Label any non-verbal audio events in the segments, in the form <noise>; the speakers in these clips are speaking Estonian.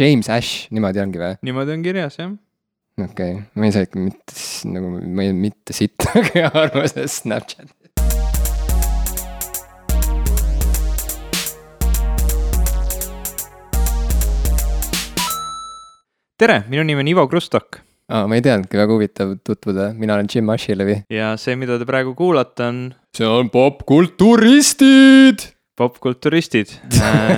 James Ash, niimoodi ongi või? niimoodi on kirjas jah. okei okay., ma ei saa ikka mitte nagu, ma ei, mitte sittagi <laughs> aru sellest Snapchatist. tere, minu nimi on Ivo Krustok aa, ma ei teadnudki, väga huvitav tutvuda, mina olen Jim Ashilevi. ja see, mida te praegu kuulate, on see on popkulturistid. Popkulturistid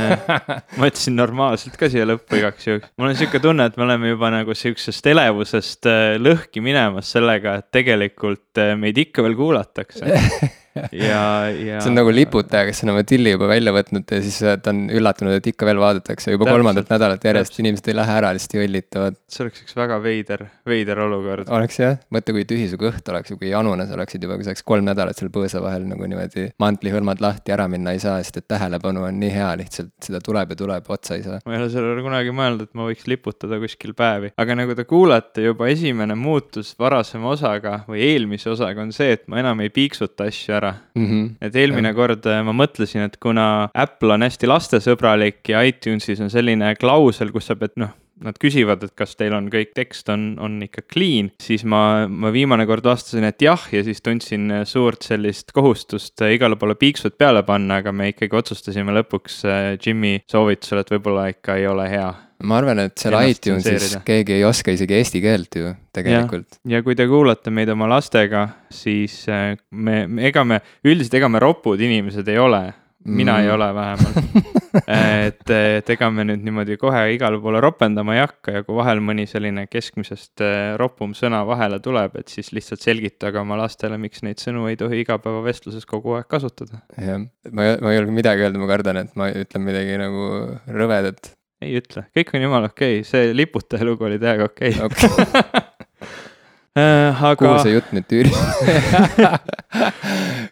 <laughs> ma ütlesin normaalselt ka siia lõppu igaks juhuks. mul on sihuke tunne, et me oleme juba nagu siuksest elevusest äh, lõhki minemas sellega, et tegelikult äh, meid ikka veel kuulatakse. <laughs> ja, <laughs> ja. see on nagu liputaja, kes on oma tilli juba välja võtnud ja siis äh, ta on üllatunud, et ikka veel vaadatakse juba Täpselt, kolmandat nädalat järjest, inimesed ei lähe ära, lihtsalt jõllitavad. see oleks üks väga veider, veider olukord. oleks jah, mõtle, kui tühi su kõht oleks ja kui janune sa oleksid juba, kui sa oleks kolm nädalat seal põõsa vahel nagu niimoodi mantlihõlmad lahti ära minna ei saa, sest et tähelepanu on nii hea, lihtsalt seda tuleb ja tuleb, otsa ei saa. ma ei ole sellele kunagi mõelnud, et ma võiks liputada kuskil päevi, aga nagu te kuulete, juba esimene muutus varasema osaga või eelmise osaga on see, et ma enam ei piiksuta asju ära. Mm -hmm. et eelmine Jah. kord äh, ma mõtlesin, et kuna Apple on hästi lastesõbralik ja iTunesis on selline klausel, kus sa pead noh, nad küsivad, et kas teil on kõik tekst on, on ikka clean, siis ma, ma viimane kord vastasin, et jah, ja siis tundsin äh, suurt sellist kohustust äh, igale poole piiksud peale panna, aga me ikkagi otsustasime lõpuks Jimmy soovitusel, et võib-olla ikka ei ole hea ma arvan, et seal iTunesis keegi ei oska isegi eesti keelt ju tegelikult. ja kui te kuulate meid oma lastega, siis äh, me, ega me, üldiselt ega me ropud inimesed ei ole. mina Mm. ei ole vähemalt. <laughs> et, et ega me nüüd niimoodi kohe igale poole ropendama ei hakka ja kui vahel mõni selline keskmisest äh, ropum sõna vahele tuleb, et siis lihtsalt selgitage oma lastele, miks neid sõnu ei tohi igapäevavestluses kogu aeg kasutada. jah, ma ei, ma ei julge midagi öelda, ma kardan, et ma ütlen midagi nagu rõvedat. Ei ütle, kõik on jumala okei okay., see liputaja lugu oli täiega okei okay.. Okay. aga kuhu see jutt nüüd tüürib? <laughs>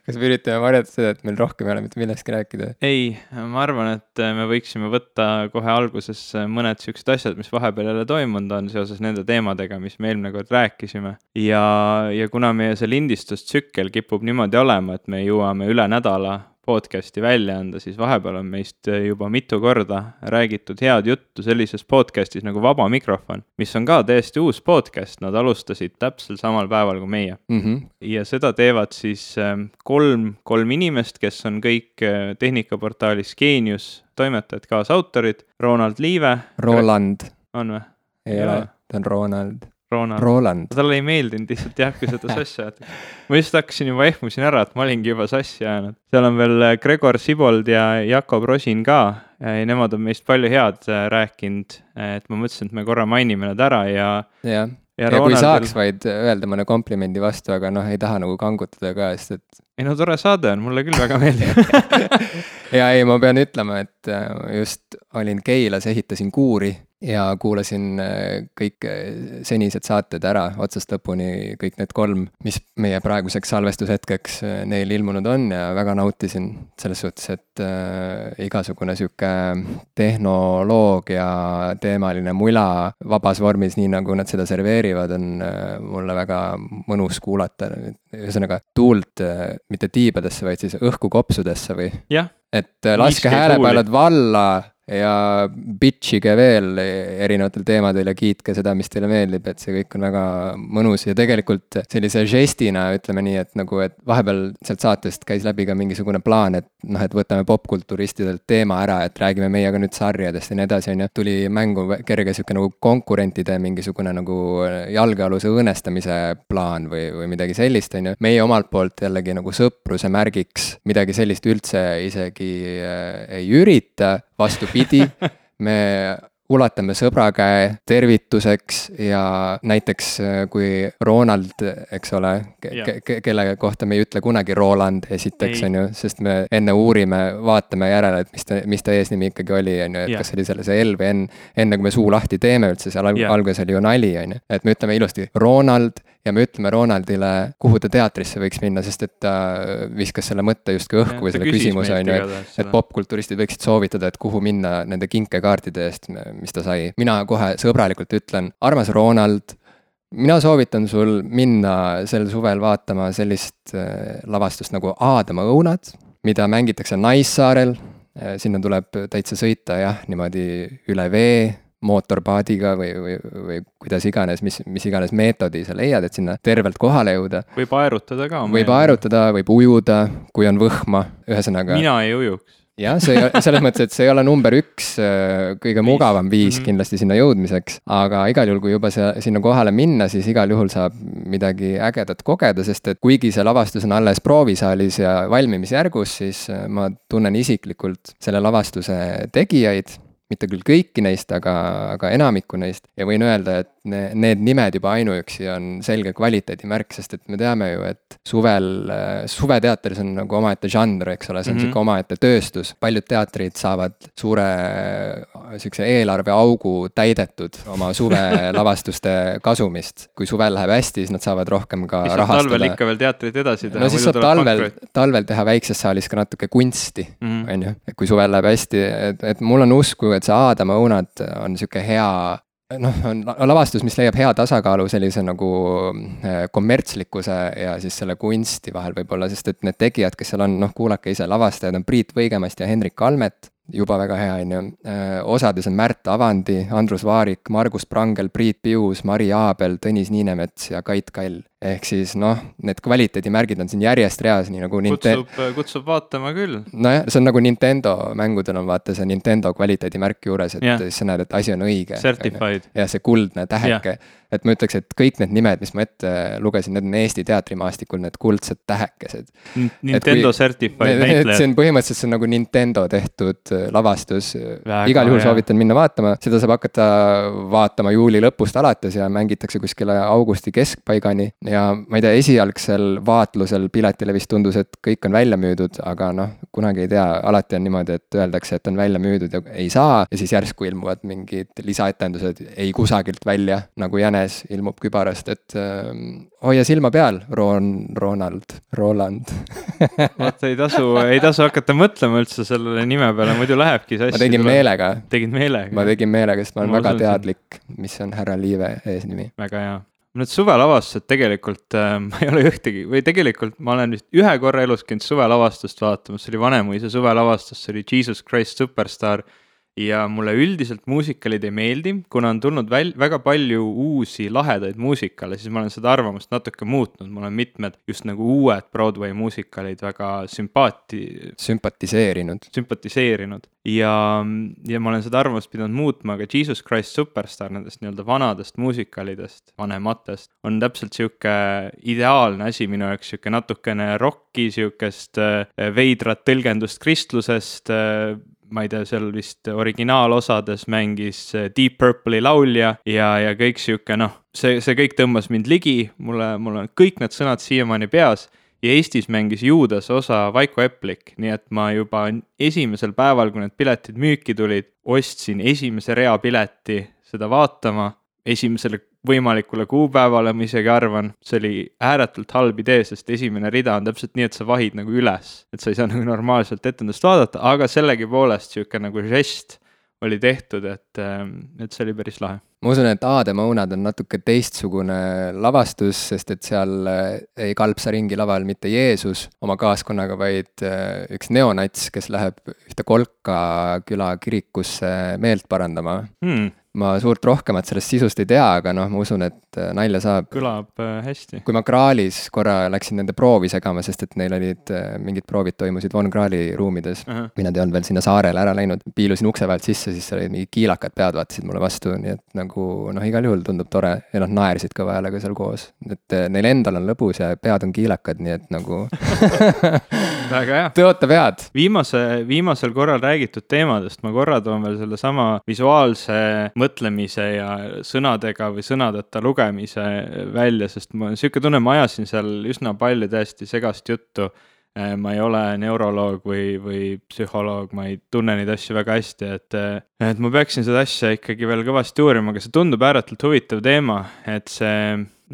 kas me üritame varjata seda, et meil rohkem ei ole mitte millestki rääkida? ei, ma arvan, et me võiksime võtta kohe alguses mõned siuksed asjad, mis vahepeal jälle toimunud on seoses nende teemadega, mis me eelmine kord rääkisime. ja, ja kuna meie see lindistustsükkel kipub niimoodi olema, et me jõuame üle nädala podcast'i välja anda, siis vahepeal on meist juba mitu korda räägitud head juttu sellises podcast'is nagu Vaba Mikrofon, mis on ka täiesti uus podcast, nad alustasid täpselt samal päeval kui meie Mhm. ja seda teevad siis ähm, kolm, kolm inimest, kes on kõik äh, tehnikaportaalis Geenius toimetajad, kaasautorid. Ronald Liive. Roland, on või? ei ole., ta on Ronald, Ronald. Roland. talle ei meeldinud lihtsalt jah, kui seda sassi ajati. ma just hakkasin juba ehmusin ära, et ma olingi juba sassi ajanud. seal on veel äh, Gregor Sibold ja Jakob Rosin ka. Nemad on meist palju head äh, rääkinud, et ma mõtlesin, et me korra mainime nad ära ja, ja ja kui Ronaldil- saaks vaid öelda mõne komplimendi vastu, aga noh, ei taha nagu kangutada ka, sest et ei no tore saade on, mulle küll väga meeldib. <laughs> ja ei, ma pean ütlema, et äh, just olin Keilas, ehitasin kuuri ja kuulasin äh, kõik äh, senised saated ära otsast lõpuni, kõik need kolm, mis meie praeguseks salvestushetkeks äh, neil ilmunud on ja väga nautisin selles suhtes, et äh, igasugune sihuke tehnoloogia teemaline mula vabas vormis, nii nagu nad seda serveerivad, on äh, mulle väga mõnus kuulata. ühesõnaga tuult äh, mitte tiibadesse, vaid siis õhku kopsudesse või et laske 5G häälepealed valla ja bitchige veel erinevatel teemadel ja kiitke seda, mis teile meeldib, et see kõik on väga mõnus ja tegelikult sellise žestina ütleme nii, et nagu, et vahepeal sealt saatest käis läbi ka mingisugune plaan, et noh, et võtame popkulturistidelt teema ära, et räägime meiega nüüd sarjadest ja nii edasi, on ju. tuli mängu kerge sihuke nagu konkurentide mingisugune nagu jalgealuse õõnestamise plaan või, või midagi sellist, on ju. meie omalt poolt jällegi nagu sõpruse märgiks midagi sellist üldse isegi äh, ei ürita, vastupidi, me ulatame sõbra käe tervituseks ja näiteks äh, kui Ronald, eks ole ke, ke, ke, kelle kohta me ei ütle kunagi Roland esiteks, on ju, sest me enne uurime, vaatame järele, et mis ta, mis ta eesnimi ikkagi oli, on ju, et Jah. kas see oli selle see L või N, enne kui me suu lahti teeme üldse, seal Jah. alguses oli ju nali, on ju, et me ütleme ilusti Ronald ja me ütleme Ronaldile, kuhu ta teatrisse võiks minna, sest et ta viskas selle mõtte justkui õhku või selle küsimuse, on ju, et et popkulturistid võiksid soovitada, et kuhu minna nende kinkekaartide eest, mis ta sai. mina kohe sõbralikult ütlen, armas Ronald, mina soovitan sul minna sel suvel vaatama sellist äh, lavastust nagu Aadama õunad, mida mängitakse Naissaarel. sinna tuleb täitsa sõita jah, niimoodi üle vee mootorpaadiga või, või, või kuidas iganes, mis, mis iganes meetodi sa leiad, et sinna tervelt kohale jõuda. võib aerutada ka. võib aerutada, võib ujuda, kui on võhma, ühesõnaga. mina ei ujuks jah, see selles mõttes, et see ei ole number üks äh, kõige mugavam viis mm -hmm. kindlasti sinna jõudmiseks, aga igal juhul, kui juba see, sinna kohale minna, siis igal juhul saab midagi ägedat kogeda, sest et kuigi see lavastus on alles proovisaalis ja valmimisjärgus, siis äh, ma tunnen isiklikult selle lavastuse tegijaid mitte küll kõiki neist, aga, aga enamikku neist. Ja võin öelda, et ne, need nimed juba ainuüksi on selge kvaliteedimärk, sest et me teame ju, et suvel, suveteatris on nagu omaette žanr, eks ole, see on mm -hmm. sihuke omaette tööstus. paljud teatrid saavad suure sihukese eelarveaugu täidetud oma suvelavastuste <laughs> kasumist. kui suvel läheb hästi, siis nad saavad rohkem ka siis rahastada. talvel ikka veel teatrit edasi teha. no siis saab talvel, talvel teha väikses saalis ka natuke kunsti, mhm. on ju, et kui suvel läheb hästi, et, et mul on usku, et see Aadama õunad on sihuke hea noh, on lavastus, mis leiab hea tasakaalu sellise nagu äh, kommertslikkuse ja siis selle kunsti vahel võib-olla, sest et need tegijad, kes seal on, noh, kuulake ise, lavastajad on Priit Võigemast ja Hendrik Almet juba väga hea, on ju. Äh, osades on Märt Avandi, Andrus Vaarik, Margus Prangel, Priit Pius, Mari Aabel, Tõnis Niinemets ja Kait Kall. ehk siis noh, need kvaliteedimärgid on siin järjest reas, nii nagu Ninte-. kutsub, kutsub vaatama küll. nojah, see on nagu Nintendo mängudel on vaata see Nintendo kvaliteedimärk juures, et yeah. siis sa näed, et asi on õige. Jah, see kuldne täheke yeah et ma ütleks, et kõik need nimed, mis ma ette lugesin, need on Eesti teatrimaastikul need kuldsed tähekesed. Nintendo kui, certified näitlejad. see on põhimõtteliselt, see on nagu Nintendo tehtud äh, lavastus. igal juhul soovitan minna vaatama, seda saab hakata vaatama juuli lõpust alates ja mängitakse kuskile augusti keskpaigani. ja ma ei tea, esialgsel vaatlusel piletile vist tundus, et kõik on välja müüdud, aga noh, kunagi ei tea, alati on niimoodi, et öeldakse, et on välja müüdud ja ei saa ja siis järsku ilmuvad mingid lisaetendused ei kusagilt välja nagu jäne Jänes ilmub kübarast, et äh, hoia silma peal, Roon, Ronald, Roland <laughs> vaata, ei tasu, ei tasu hakata mõtlema üldse sellele nime peale, muidu lähebki see asi. ma tegin meelega. tegid meelega? ma tegin meelega, sest ma olen ma väga teadlik, mis on härra Liive eesnimi. väga hea Need suvelavastused tegelikult äh,, <laughs> ma ei ole ühtegi või tegelikult ma olen vist ühe korra elus käinud suvelavastust vaatamas, see oli Vanemuise suvelavastus, see oli Jesus Christ Superstar ja mulle üldiselt muusikalid ei meeldi, kuna on tulnud väl-, väga palju uusi lahedaid muusikale, siis ma olen seda arvamust natuke muutnud, mul on mitmed just nagu uued Broadway muusikalid väga sümpaati-. sümpatiseerinud. sümpatiseerinud ja, ja ma olen seda arvamust pidanud muutma, aga Jesus Christ Superstar nendest nii-öelda vanadest muusikalidest, vanematest, on täpselt sihuke ideaalne asi minu jaoks, sihuke natukene rokki, sihukest äh, veidrat tõlgendust kristlusest äh, ma ei tea, seal vist originaalosades mängis äh, Deep Purple'i laulja ja, ja kõik sihuke noh, see, see kõik tõmbas mind ligi, mulle, mul on kõik need sõnad siiamaani peas ja Eestis mängis Juudas osa Vaiko Eplik, nii et ma juba esimesel päeval, kui need piletid müüki tulid, ostsin esimese rea pileti seda vaatama. Esimesele võimalikule kuupäevale, ma isegi arvan, see oli ääretult halb idee, sest esimene rida on täpselt nii, et sa vahid nagu üles, et sa ei saa nagu normaalselt etendust vaadata, aga sellegipoolest niisugune nagu žest oli tehtud, et, ähm, et see oli päris lahe. ma usun, et Aadema õunad on natuke teistsugune lavastus, sest et seal äh, ei kalpsa ringi laval mitte Jeesus oma kaaskonnaga, vaid äh, üks neonats, kes läheb ühte Kolka küla kirikusse meelt parandama. Hmm ma suurt rohkemat sellest sisust ei tea, aga noh, ma usun, et äh, nalja saab. kõlab äh, hästi. kui ma Graalis korra läksin nende proovi segama, sest et neil olid äh, mingid proovid toimusid Von Graali ruumides uh. -huh. või nad ei olnud veel sinna saarele ära läinud, piilusin ukse vahelt sisse, siis seal olid mingid kiilakad pead vaatasid mulle vastu, nii et nagu noh, igal juhul tundub tore ja nad naersid kõva häälega seal koos. et neil endal on lõbus ja pead on kiilakad, nii et nagu <laughs> väga hea. tõotav head. viimase, viimasel korral räägitud teemadest ma korra toon veel sellesama visuaalse mõtlemise ja sõnadega või sõnadeta lugemise välja, sest mul on niisugune tunne, ma ajasin seal üsna palju täiesti segast juttu. Äh, ma ei ole neuroloog või, või psühholoog, ma ei tunne neid asju väga hästi, et, et ma peaksin seda asja ikkagi veel kõvasti uurima, aga see tundub ääretult huvitav teema, et see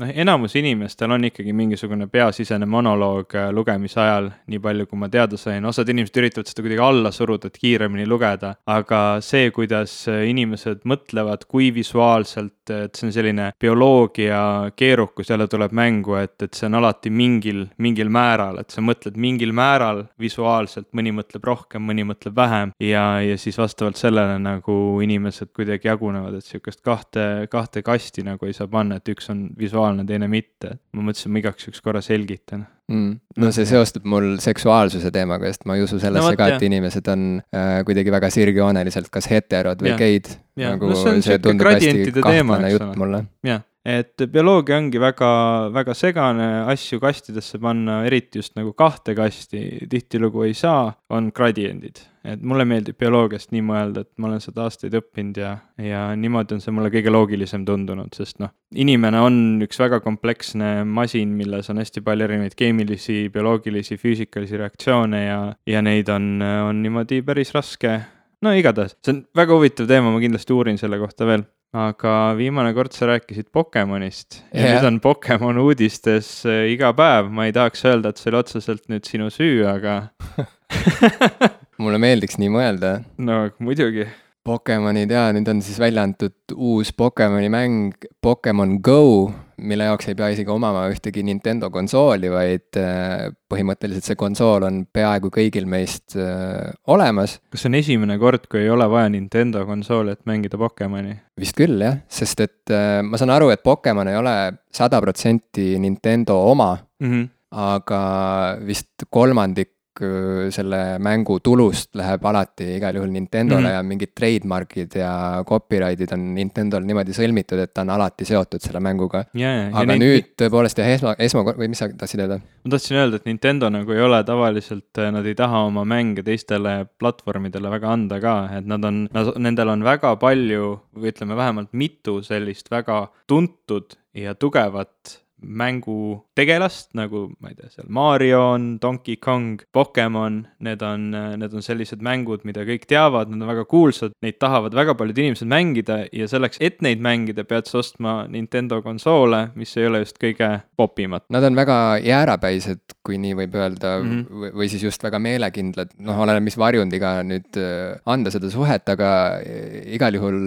noh, enamus inimestel on ikkagi mingisugune peasisene monoloog äh, lugemise ajal, nii palju kui ma teada sain, osad inimesed üritavad seda kuidagi alla suruda, et kiiremini lugeda, aga see, kuidas äh, inimesed mõtlevad, kui visuaalselt, et see on selline bioloogia keerukus jälle tuleb mängu, et, et see on alati mingil, mingil määral, et sa mõtled mingil määral visuaalselt, mõni mõtleb rohkem, mõni mõtleb vähem. Ja, ja siis vastavalt sellele nagu inimesed kuidagi jagunevad, et sihukest kahte, kahte kasti nagu ei saa panna, et üks on visuaalne, teine mitte. ma mõtlesin, ma igaks juhuks korra selgitan. Mm.. no see seostub mul seksuaalsuse teemaga, sest ma ei usu sellesse no, ka, et inimesed on äh, kuidagi väga sirgjooneliselt kas heterod või geid. nagu no, see, see tundub hästi kahtlane jutt mulle. jah, et bioloogia ongi väga, väga segane, asju kastidesse panna, eriti just nagu kahte kasti tihtilugu ei saa, on gradiendid. et mulle meeldib bioloogiast nii mõelda, et ma olen seda aastaid õppinud ja, ja niimoodi on see mulle kõige loogilisem tundunud, sest noh, inimene on üks väga kompleksne masin, milles on hästi palju erinevaid keemilisi, bioloogilisi, füüsikalisi reaktsioone ja, ja neid on, on niimoodi päris raske no igatahes, see on väga huvitav teema, ma kindlasti uurin selle kohta veel aga viimane kord sa rääkisid Pokemonist ja yeah. nüüd on Pokemon uudistes äh, iga päev, ma ei tahaks öelda, et see oli otseselt nüüd sinu süü, aga <laughs> mulle meeldiks nii mõelda. no muidugi Pokemonid jaa, nüüd on siis välja antud uus Pokemoni mäng Pokemon Go, mille jaoks ei pea isegi omama ühtegi Nintendo konsooli, vaid äh, põhimõtteliselt see konsool on peaaegu kõigil meist äh, olemas. kas see on esimene kord, kui ei ole vaja Nintendo konsooli, et mängida Pokemoni? vist küll jah, sest et äh, ma saan aru, et Pokemon ei ole sada protsenti Nintendo oma mm, -hmm. aga vist kolmandik selle mängu tulust läheb alati igal juhul Nintendole mm -hmm. ja mingid trademark'id ja copyright'id on Nintendol niimoodi sõlmitud, et ta on alati seotud selle mänguga yeah,. aga ja nüüd neid... tõepoolest jah, esma, esma, või mis sa tahtsid öelda? ma tahtsin öelda, et Nintendo nagu ei ole tavaliselt, äh, nad ei taha oma mänge teistele platvormidele väga anda ka, et nad on, nendel on väga palju või ütleme, vähemalt mitu sellist väga tuntud ja tugevat mängu tegelast, nagu ma ei tea, seal Mario on, Donkey Kong, Pokemon, need on, need on sellised mängud, mida kõik teavad, nad on väga kuulsad, neid tahavad väga paljud inimesed mängida ja selleks, et neid mängida, pead sa ostma Nintendo konsoole, mis ei ole just kõige popimad. Nad on väga jäärapäised, kui nii võib öelda mm, -hmm. või, siis just väga meelekindlad, noh, oleneb, mis varjundiga nüüd äh, anda seda suhet, aga äh, igal juhul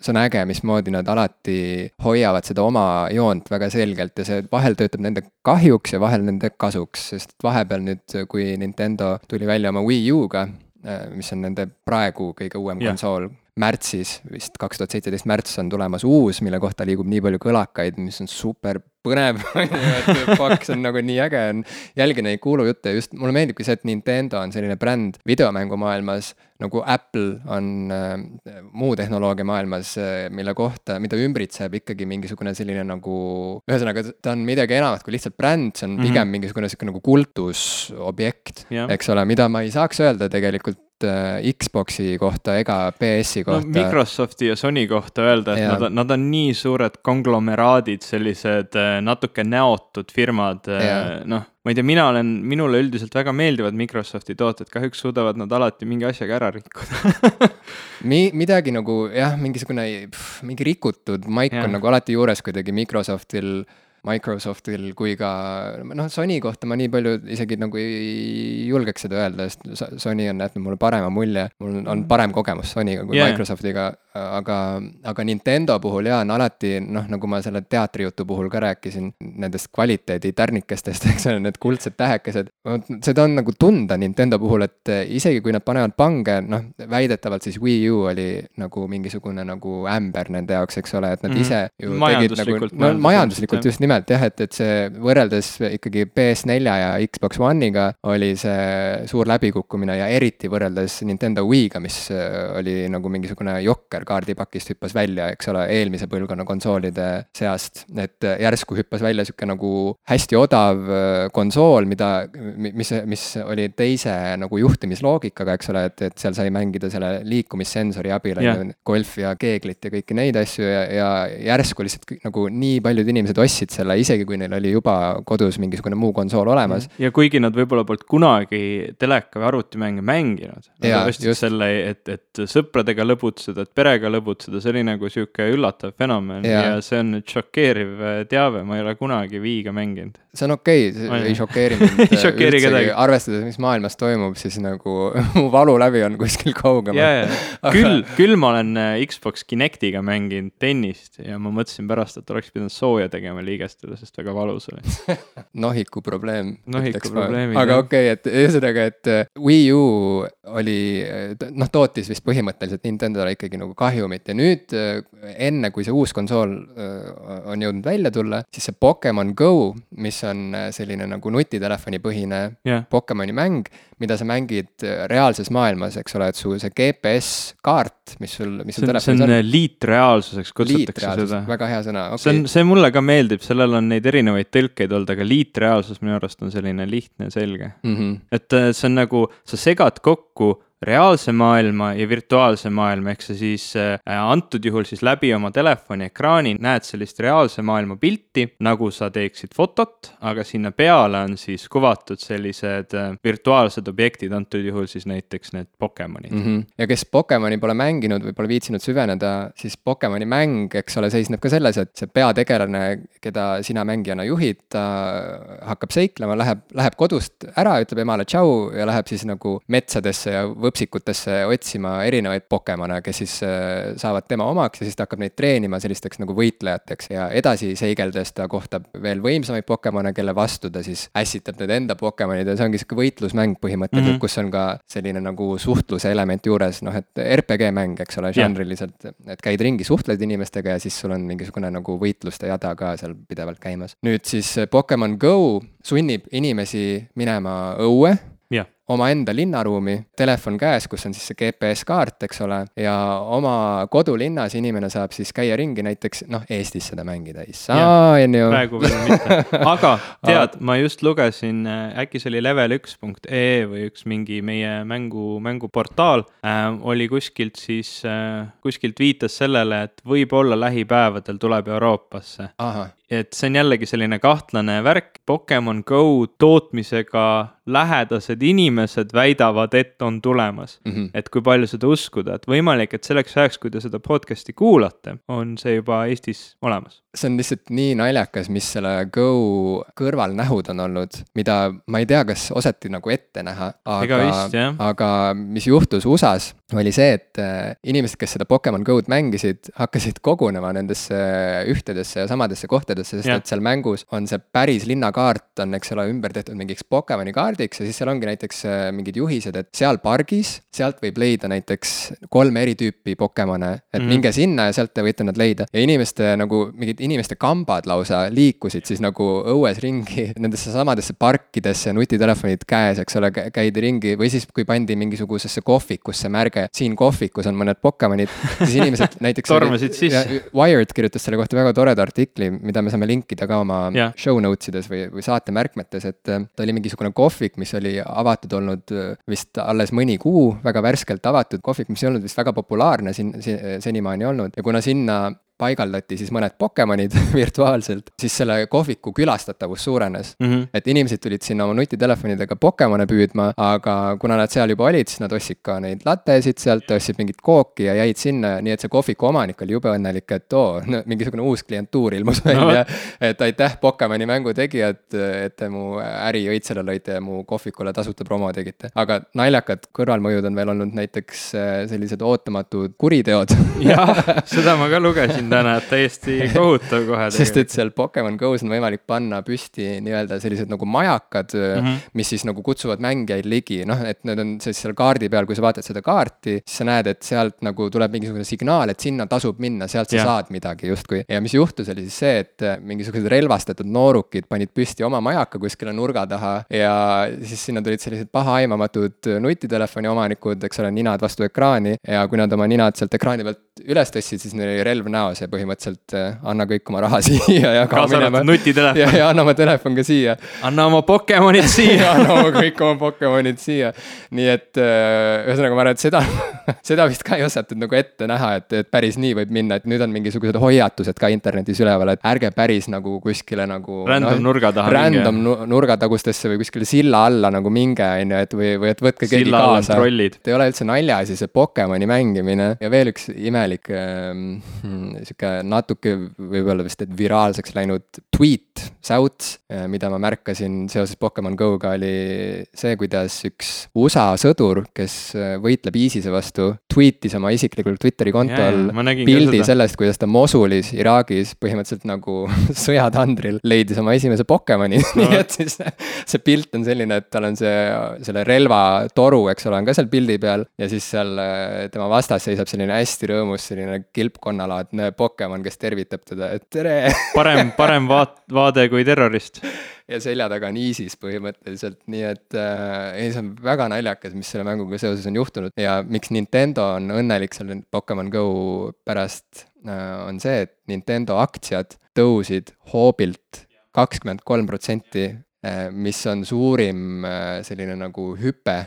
see on äge, mismoodi nad alati hoiavad seda oma joont väga selgelt ja see see vahel töötab nende kahjuks ja vahel nende kasuks, sest vahepeal nüüd, kui Nintendo tuli välja oma Wii U-ga, äh, mis on nende praegu kõige uuem yeah. konsool, märtsis, vist kaks tuhat seitseteist märts on tulemas uus, mille kohta liigub nii palju kõlakaid, mis on super põnev <laughs> et fuck, see on nagu nii äge on jälgida neid kuulujutte ja just mulle meeldibki see, et Nintendo on selline bränd videomängumaailmas nagu Apple on äh, muu tehnoloogia maailmas äh,, mille kohta, mida ümbritseb ikkagi mingisugune selline nagu, ühesõnaga, ta on midagi enamat kui lihtsalt bränd, see on pigem mm -hmm. mingisugune sihuke nagu kultusobjekt yeah., eks ole, mida ma ei saaks öelda tegelikult äh, Xbox'i kohta ega PS-i kohta no,. Microsofti ja Sony kohta öelda, et ja. nad on, nad on nii suured konglomeraadid, sellised äh, natuke näotud firmad, äh, noh ma ei tea, mina olen, minule üldiselt väga meeldivad Microsofti tooted, kahjuks suudavad nad alati mingi asjaga ära rikkuda <laughs> Mi-, midagi nagu jah, mingisugune, mingi rikutud maik ja. on nagu alati juures kuidagi Microsoftil Microsoftil kui ka noh, Sony kohta ma nii palju isegi nagu ei julgeks seda öelda, sest Sony on jätnud mulle parema mulje, mul on mm. parem kogemus Sonyga kui yeah. Microsoftiga, aga, aga Nintendo puhul jaa, on alati noh, nagu ma selle teatrijutu puhul ka rääkisin, nendest kvaliteeditärnikestest, <laughs> eks ole, need kuldsed tähekesed, seda on nagu tunda Nintendo puhul, et isegi kui nad panevad pange, noh, väidetavalt siis Wii U oli nagu mingisugune nagu ämber nende jaoks, eks ole, et nad mm -hmm. ise ju tegid nagu, no majanduslikult just nimelt, nimelt jah, et, et see võrreldes ikkagi PS4 ja Xbox One'iga oli see suur läbikukkumine ja eriti võrreldes Nintendo Wii'ga, mis äh, oli nagu mingisugune jokker kaardipakist hüppas välja, eks ole, eelmise põlvkonna konsoolide seast. et järsku hüppas välja sihuke nagu hästi odav äh, konsool, mida, mis, mis oli teise nagu juhtimisloogikaga, eks ole, et, et seal sai mängida selle liikumissensori abil yeah., golfi ja keeglit ja kõiki neid asju ja, ja järsku lihtsalt nagu nii paljud inimesed ostsid selle selle, isegi kui neil oli juba kodus mingisugune muu konsool olemas. ja kuigi nad võib-olla polnud kunagi teleka või arvutimänge mänginud. Nad ostsid selle, et, et sõpradega lõbutseda, et perega lõbutseda, see oli nagu sihuke üllatav fenomen ja, ja see on nüüd šokeeriv teave, ma ei ole kunagi Viiga mänginud. see on okei okay,, ei šokeeri mind <laughs> ei šokeeri kedagi. arvestades, mis maailmas toimub, siis nagu <laughs> mu valulävi on kuskil kaugemal. Aga... küll, küll ma olen äh, Xbox Kinectiga mänginud tennist ja ma mõtlesin pärast, et oleks pidanud sooja tegema liigestele, sest väga valus oli <laughs> nohiku probleem. nohiku probleemid. aga okei okay,, et ühesõnaga, et äh, Wii U oli, noh, tootis vist põhimõtteliselt Nintendole ikkagi nagu kahjumit ja nüüd enne, kui see uus konsool on jõudnud välja tulla, siis see Pokemon Go, mis on selline nagu nutitelefoni põhine yeah. Pokemoni mäng, mida sa mängid reaalses maailmas, eks ole, et su see GPS-kaart, mis sul, mis sul telefonis on. see on liitreaalsuseks kutsutakse seda. väga hea sõna okay.. see on, see mulle ka meeldib, sellel on neid erinevaid tõlkeid olnud, aga liitreaalsus minu arust on selline lihtne ja selge mm. -hmm. et äh, see on nagu, sa segad kokku reaalse maailma ja virtuaalse maailma, ehk sa siis äh, antud juhul siis läbi oma telefoni ekraani näed sellist reaalse maailma pilti, nagu sa teeksid fotot, aga sinna peale on siis kuvatud sellised äh, virtuaalsed objektid, antud juhul siis näiteks need Pokemonid mm. -hmm. ja kes Pokemoni pole mänginud või pole viitsinud süveneda, siis Pokemoni mäng, eks ole, seisneb ka selles, et see peategelane, keda sina mängijana juhid, ta hakkab seiklema, läheb, läheb kodust ära, ütleb emale tšau ja läheb siis nagu metsadesse ja võb võpsikutesse otsima erinevaid Pokemone, kes siis äh, saavad tema omaks ja siis ta hakkab neid treenima sellisteks nagu võitlejateks ja edasi seigeldes ta kohtab veel võimsamaid Pokemone, kelle vastu ta siis ässitab need enda Pokemonid ja see ongi sihuke võitlusmäng põhimõtteliselt mm, -hmm. kus on ka selline nagu suhtluse element juures, noh et RPG mäng, eks ole, žanriliselt, et käid ringi, suhtled inimestega ja siis sul on mingisugune nagu võitluste jada ka seal pidevalt käimas. nüüd siis Pokemon Go sunnib inimesi minema õue omaenda linnaruumi, telefon käes, kus on siis see GPS-kaart, eks ole, ja oma kodulinnas inimene saab siis käia ringi näiteks, noh, Eestis seda mängida ei saa, on ju. praegu veel mitte, <laughs> aga tead, ma just lugesin, äh, äkki see oli level1.ee või üks mingi meie mängu, mänguportaal äh,, oli kuskilt siis äh,, kuskilt viitas sellele, et võib-olla lähipäevadel tuleb Euroopasse. Et see on jällegi selline kahtlane värk, Pokemon Go tootmisega lähedased inimesed väidavad, et on tulemas mm. -hmm. et kui palju seda uskuda, et võimalik, et selleks ajaks, kui te seda podcast'i kuulate, on see juba Eestis olemas. see on lihtsalt nii naljakas, mis selle Go kõrvalnähud on olnud, mida ma ei tea, kas osati nagu ette näha, aga, aga mis juhtus USA-s, oli see, et äh, inimesed, kes seda Pokemon Go-d mängisid, hakkasid kogunema nendesse ühtedesse ja samadesse kohtadesse, sest ja. et seal mängus on see päris linnakaart on, eks ole, ümber tehtud mingiks Pokemoni kaardiks ja siis seal ongi näiteks äh, mingid juhised, et seal pargis, sealt võib leida näiteks kolme eri tüüpi Pokemone, et mm -hmm. minge sinna ja sealt te võite nad leida. ja inimeste nagu, mingid inimeste kambad lausa liikusid siis nagu õues ringi <laughs> nendesse samadesse parkidesse, nutitelefonid käes, eks ole, käidi ringi või siis, kui pandi mingisugusesse kohvikusse märge, siin kohvikus on mõned Pokemonid, siis inimesed <laughs> näiteks tormasid sisse. Wired kirjutas selle kohta väga toreda artikli, mida me saame linkida ka oma ja. show notes ides või, või saate märkmetes, et äh, ta oli mingisugune kohvik, mis oli avatud olnud äh, vist alles mõni kuu, väga värskelt avatud kohvik, mis ei olnud vist väga populaarne siin, senimaani olnud ja kuna sinna paigaldati siis mõned Pokemonid <laughs> virtuaalselt, siis selle kohviku külastatavus suurenes mm. -hmm. et inimesed tulid sinna oma nutitelefonidega Pokemone püüdma, aga kuna nad seal juba olid, siis nad ostsid ka neid lattesid sealt, ostsid mingit kooki ja jäid sinna, nii et see kohviku omanik oli jube õnnelik, et oo no,, mingisugune uus klientuur ilmus välja no.. et aitäh, Pokemoni mängu tegijad, et te mu äri õitsele lõite ja mu kohvikule tasuta promo tegite. aga naljakad kõrvalmõjud on veel olnud näiteks äh, sellised ootamatud kuriteod jah, seda ma ka lugesin lugesin täna, täiesti kohutav kohe. sest et seal Pokemon Go's on võimalik panna püsti nii-öelda sellised nagu majakad mm, -hmm. mis siis nagu kutsuvad mängijaid ligi, noh, et need on siis seal kaardi peal, kui sa vaatad seda kaarti, siis sa näed, et sealt nagu tuleb mingisugune signaal, et sinna tasub minna, sealt sa ja. saad midagi justkui. ja mis juhtus, oli siis see, et mingisugused relvastatud noorukid panid püsti oma majaka kuskile nurga taha ja siis sinna tulid sellised pahaaimamatud nutitelefoni omanikud, eks ole, ninad vastu ekraani ja kui nad oma ninad sealt ekraani pealt üles tõstsid, siis neil oli relv näos see põhimõtteliselt, anna kõik oma raha <laughs> siia ja kaasa arvatud nutitelefon. ja, ja anna oma telefon ka siia. anna oma Pokemonid <laughs> siia anna oma kõik oma Pokemonid siia. nii et ühesõnaga, ma arvan, et seda <laughs> seda vist ka ei osatud nagu ette näha, et, et päris nii võib minna, et nüüd on mingisugused hoiatused ka internetis üleval, et ärge päris nagu kuskile nagu. Random no, nurga taha minge. Random nurgatagustesse või kuskile silla alla nagu minge, on ju, et või, või et võtke keegi kaasa. ei ole üldse naljaasi see Pokemoni mängimine ja veel üks imelik ähm, sihuke natuke võib-olla vist, et viraalseks läinud tweet, säuts, äh, mida ma märkasin seoses Pokemon Go'ga oli see, kuidas üks USA sõdur, kes äh, võitleb ISISe vastu, tweetis oma isiklikul Twitteri kontol pildi sellest, kuidas ta Mosulis, Iraagis põhimõtteliselt nagu <laughs> sõjatandril leidis oma esimese Pokemoni. No. <laughs> nii et siis see pilt on selline, et tal on see, selle relvatoru, eks ole, on ka seal pildi peal ja siis seal äh, tema vastas seisab selline hästi rõõmus, selline kilpkonnalaadne Pokemon, kes tervitab teda, et tere! Parem, parem <laughs> vaat-, vaade kui terrorist. Ja selja taga on ISIS põhimõtteliselt, nii et äh, ei, see on väga naljakas, mis selle mänguga seoses on juhtunud. Ja miks Nintendo on õnnelik selle Pokemon Go pärast äh,, on see, et Nintendo aktsiad tõusid hoobilt kakskümmend kolm protsenti, äh, mis on suurim äh, selline nagu hüpe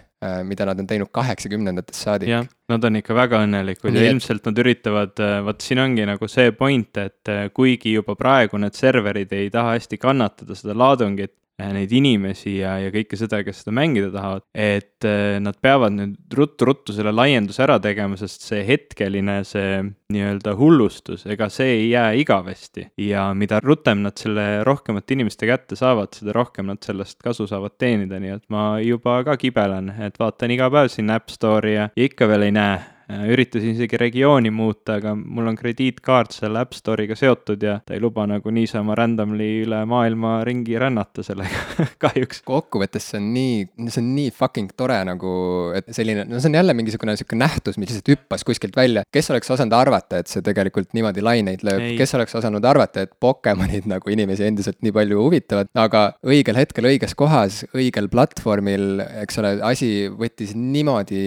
mida nad on teinud kaheksakümnendatest saadik. jah, nad on ikka väga õnnelikud Nii ja et... ilmselt nad üritavad, vot siin ongi nagu see point, et kuigi juba praegu need serverid ei taha hästi kannatada seda laadungit, Äh, neid inimesi ja, ja kõike seda, kes seda mängida tahavad, et äh, nad peavad nüüd ruttu-ruttu selle laienduse ära tegema, sest see hetkeline, see nii-öelda hullustus, ega see ei jää igavesti. ja mida rutem nad selle rohkemate inimeste kätte saavad, seda rohkem nad sellest kasu saavad teenida, nii et ma juba ka kibelen, et vaatan iga päev sinna App Store'i ja ikka veel ei näe Äh, üritasin isegi regiooni muuta, aga mul on krediitkaart selle App Store'iga seotud ja ta ei luba nagu niisama randomly üle maailma ringi rännata sellega <laughs> kahjuks. kokkuvõttes see on nii, see on nii fucking tore nagu, et selline, no see on jälle mingisugune sihuke nähtus, mis lihtsalt hüppas kuskilt välja. kes oleks osanud arvata, et see tegelikult niimoodi laineid lööb, kes oleks osanud arvata, et Pokemonid <laughs> nagu inimesi endiselt nii palju huvitavad, aga õigel hetkel õiges kohas, õigel platvormil, eks ole, asi võttis niimoodi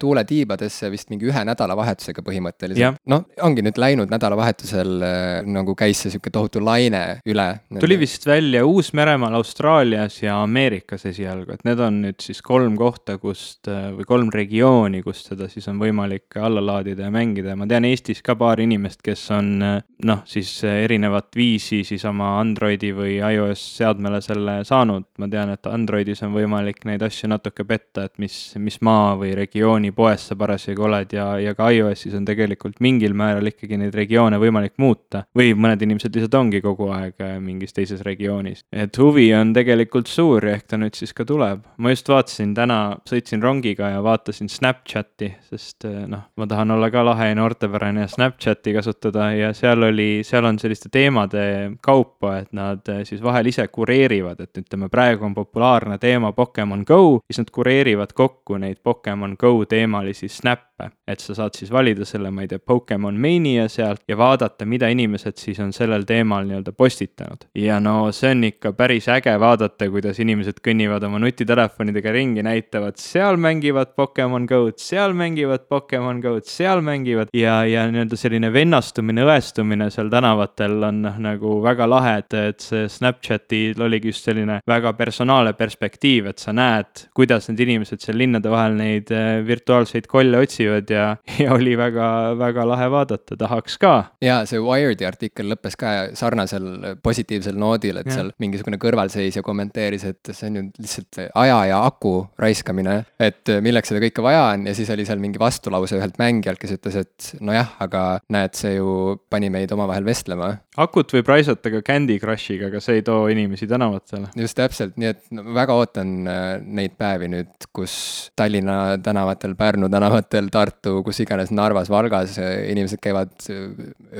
tuule tiibadesse vist vist mingi ühe nädalavahetusega põhimõtteliselt. noh, ongi nüüd läinud nädalavahetusel äh, nagu käis see sihuke tohutu laine üle. tuli vist välja Uus-Meremaal, Austraalias ja Ameerikas esialgu, et need on nüüd siis kolm kohta, kust äh, või kolm regiooni, kust seda siis on võimalik alla laadida ja mängida ja ma tean Eestis ka paari inimest, kes on äh, noh, siis erinevat viisi siis oma Androidi või iOS seadmele selle saanud. ma tean, et Androidis on võimalik neid asju natuke petta, et mis, mis maa või regiooni poes sa parasjagu oled oled ja, ja ka iOS-is on tegelikult mingil määral ikkagi neid regioone võimalik muuta. või mõned inimesed lihtsalt ongi kogu aeg äh, mingis teises regioonis. et huvi on tegelikult suur ja ehk ta nüüd siis ka tuleb. ma just vaatasin täna, sõitsin rongiga ja vaatasin Snapchati, sest äh, noh, ma tahan olla ka lahe ja noortepärane ja Snapchati kasutada ja seal oli, seal on selliste teemade kaupa, et nad äh, siis vahel ise kureerivad, et ütleme, praegu on populaarne teema Pokemon Go, siis nad kureerivad kokku neid Pokemon Go teemalisi snap'e äppe, et sa saad siis valida selle, ma ei tea, Pokemon Mania sealt ja vaadata, mida inimesed siis on sellel teemal nii-öelda postitanud. ja no see on ikka päris äge vaadata, kuidas inimesed kõnnivad oma nutitelefonidega ringi, näitavad, seal mängivad Pokemon Go'd, seal mängivad Pokemon Go'd, seal mängivad. Ja, ja nii-öelda selline vennastumine, õestumine seal tänavatel on noh, nagu väga lahe, et, et see Snapchatil oligi just selline väga personaalne perspektiiv, et sa näed, kuidas need inimesed seal linnade vahel neid eh, virtuaalseid kolle otsivad otsivad ja, <laughs> ja oli väga, väga lahe vaadata, tahaks ka. ja see Wired'i artikkel lõppes ka sarnasel positiivsel noodil, et ja. seal mingisugune kõrvalseisja kommenteeris, et see on ju lihtsalt aja ja aku raiskamine, et milleks seda kõike vaja on ja siis oli seal mingi vastulause ühelt mängijalt, kes ütles, et nojah, aga näed, see ju pani meid omavahel vestlema. akut võib raisata ka Candy Crushiga, aga see ei too inimesi tänavatele. just täpselt, nii et väga ootan äh, neid päevi nüüd, kus Tallinna tänavatel, Pärnu tänavatel, Tartu, kus iganes, Narvas, Valgas, inimesed käivad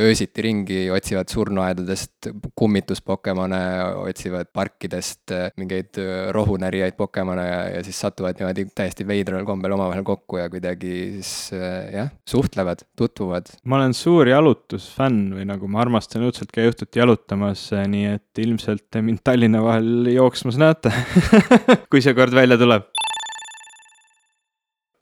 öösiti ringi, otsivad surnuaedadest kummitus-Pokemone, otsivad parkidest mingeid rohunärijaid Pokemone ja, ja siis satuvad niimoodi täiesti veidral kombel omavahel kokku ja kuidagi siis jah, suhtlevad, tutvuvad. ma olen suur jalutusfänn või nagu ma armastan õudselt käia õhtuti jalutamas, nii et ilmselt mind Tallinna vahel jooksmas näete <laughs> kui see kord välja tuleb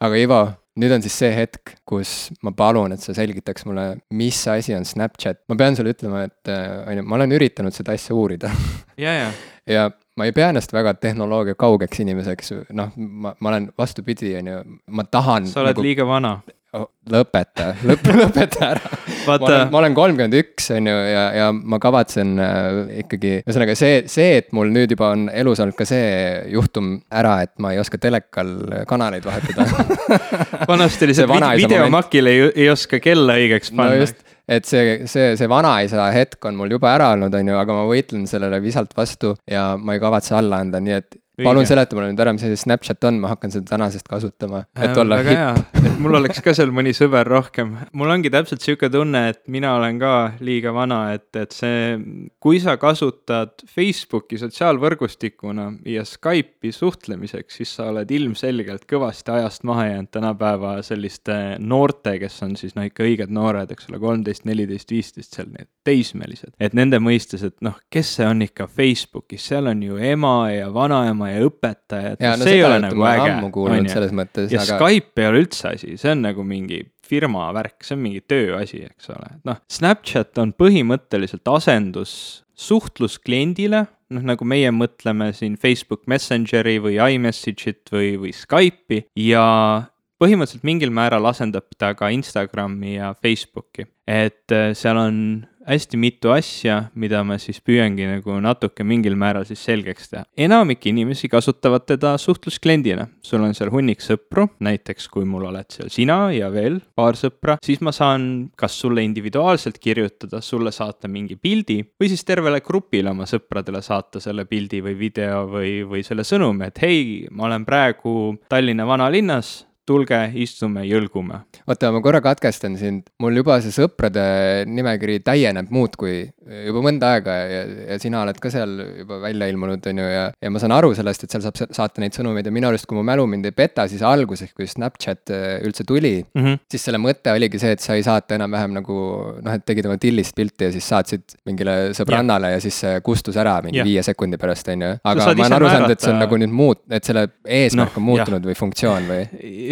aga Ivo, nüüd on siis see hetk, kus ma palun, et sa selgitaks mulle, mis asi on Snapchat. ma pean sulle ütlema, et äh, on ju, ma olen üritanud seda asja uurida <laughs> ja, ja. ja ma ei pea ennast väga tehnoloogia kaugeks inimeseks, noh, ma, ma olen vastupidi, on ju, ma tahan. sa oled nagu... liiga vana. Lõpeta, <laughs> lõpp, lõpeta ära. ma olen, olen kolmkümmend üks, on ju, ja, ja ma kavatsen äh, ikkagi, ühesõnaga see, see, et mul nüüd juba on elus olnud ka see juhtum ära, et ma ei oska telekal kanaleid vahetada <laughs> vanasti oli see, see videomakil ei, ei oska kella õigeks panna no. just et see, see, see vanaisa hetk on mul juba ära olnud, on ju, aga ma võitlen sellele visalt vastu ja ma ei kavatse alla anda, nii et palun seleta mulle nüüd ära, mis asi Snapchat on, ma hakkan seda tänasest kasutama, et äh, olla hipp. Et mul oleks ka seal mõni sõber rohkem. mul ongi täpselt sihuke tunne, et mina olen ka liiga vana, et, et see, kui sa kasutad Facebooki sotsiaalvõrgustikuna ja Skype'i suhtlemiseks, siis sa oled ilmselgelt kõvasti ajast maha jäänud tänapäeva selliste noorte, kes on siis noh, ikka õiged noored, eks ole, kolmteist, neliteist, viisteist, seal need teismelised. et nende mõistes, et noh, kes see on ikka Facebookis, seal on ju ema ja vanaema ja õpetaja, et ja, no, see ei ole nagu äge. selles mõttes. ja aga... Skype ei ole üldse asi, see on nagu mingi firma värk, see on mingi tööasi, eks ole, noh, Snapchat on põhimõtteliselt asendus suhtlus kliendile, noh nagu meie mõtleme siin Facebook Messengeri või iMessage'it või, või Skype'i ja põhimõtteliselt mingil määral asendab ta ka Instagrami ja Facebooki. et äh, seal on hästi mitu asja, mida ma siis püüangi nagu natuke mingil määral siis selgeks teha. enamik inimesi kasutavad teda suhtluskliendina, sul on seal hunnik sõpru, näiteks kui mul oled seal sina ja veel paar sõpra, siis ma saan kas sulle individuaalselt kirjutada, sulle saata mingi pildi või siis tervele grupile oma sõpradele saata selle pildi või video või, või selle sõnumi, et hei, ma olen praegu Tallinna vanalinnas tulge, istume, jõlgume. oota, ma korra katkestan sind, mul juba see sõprade nimekiri täieneb muudkui juba mõnda aega ja, ja sina oled ka seal juba välja ilmunud, on ju, ja, ja ma saan aru sellest, et seal saab saata neid sõnumeid ja minu arust, kui mu mälu mind ei peta, siis alguses, kui Snapchat äh, üldse tuli mm, -hmm. siis selle mõte oligi see, et sai saata enam-vähem nagu noh, et tegid oma tillist pilti ja siis saatsid mingile sõbrannale ja, ja siis see kustus ära mingi ja. viie sekundi pärast, on ju. aga ma olen aru saanud, et see on nagu nüüd muut-, et selle eesmärk no, on muutunud ja. või funktsioon või?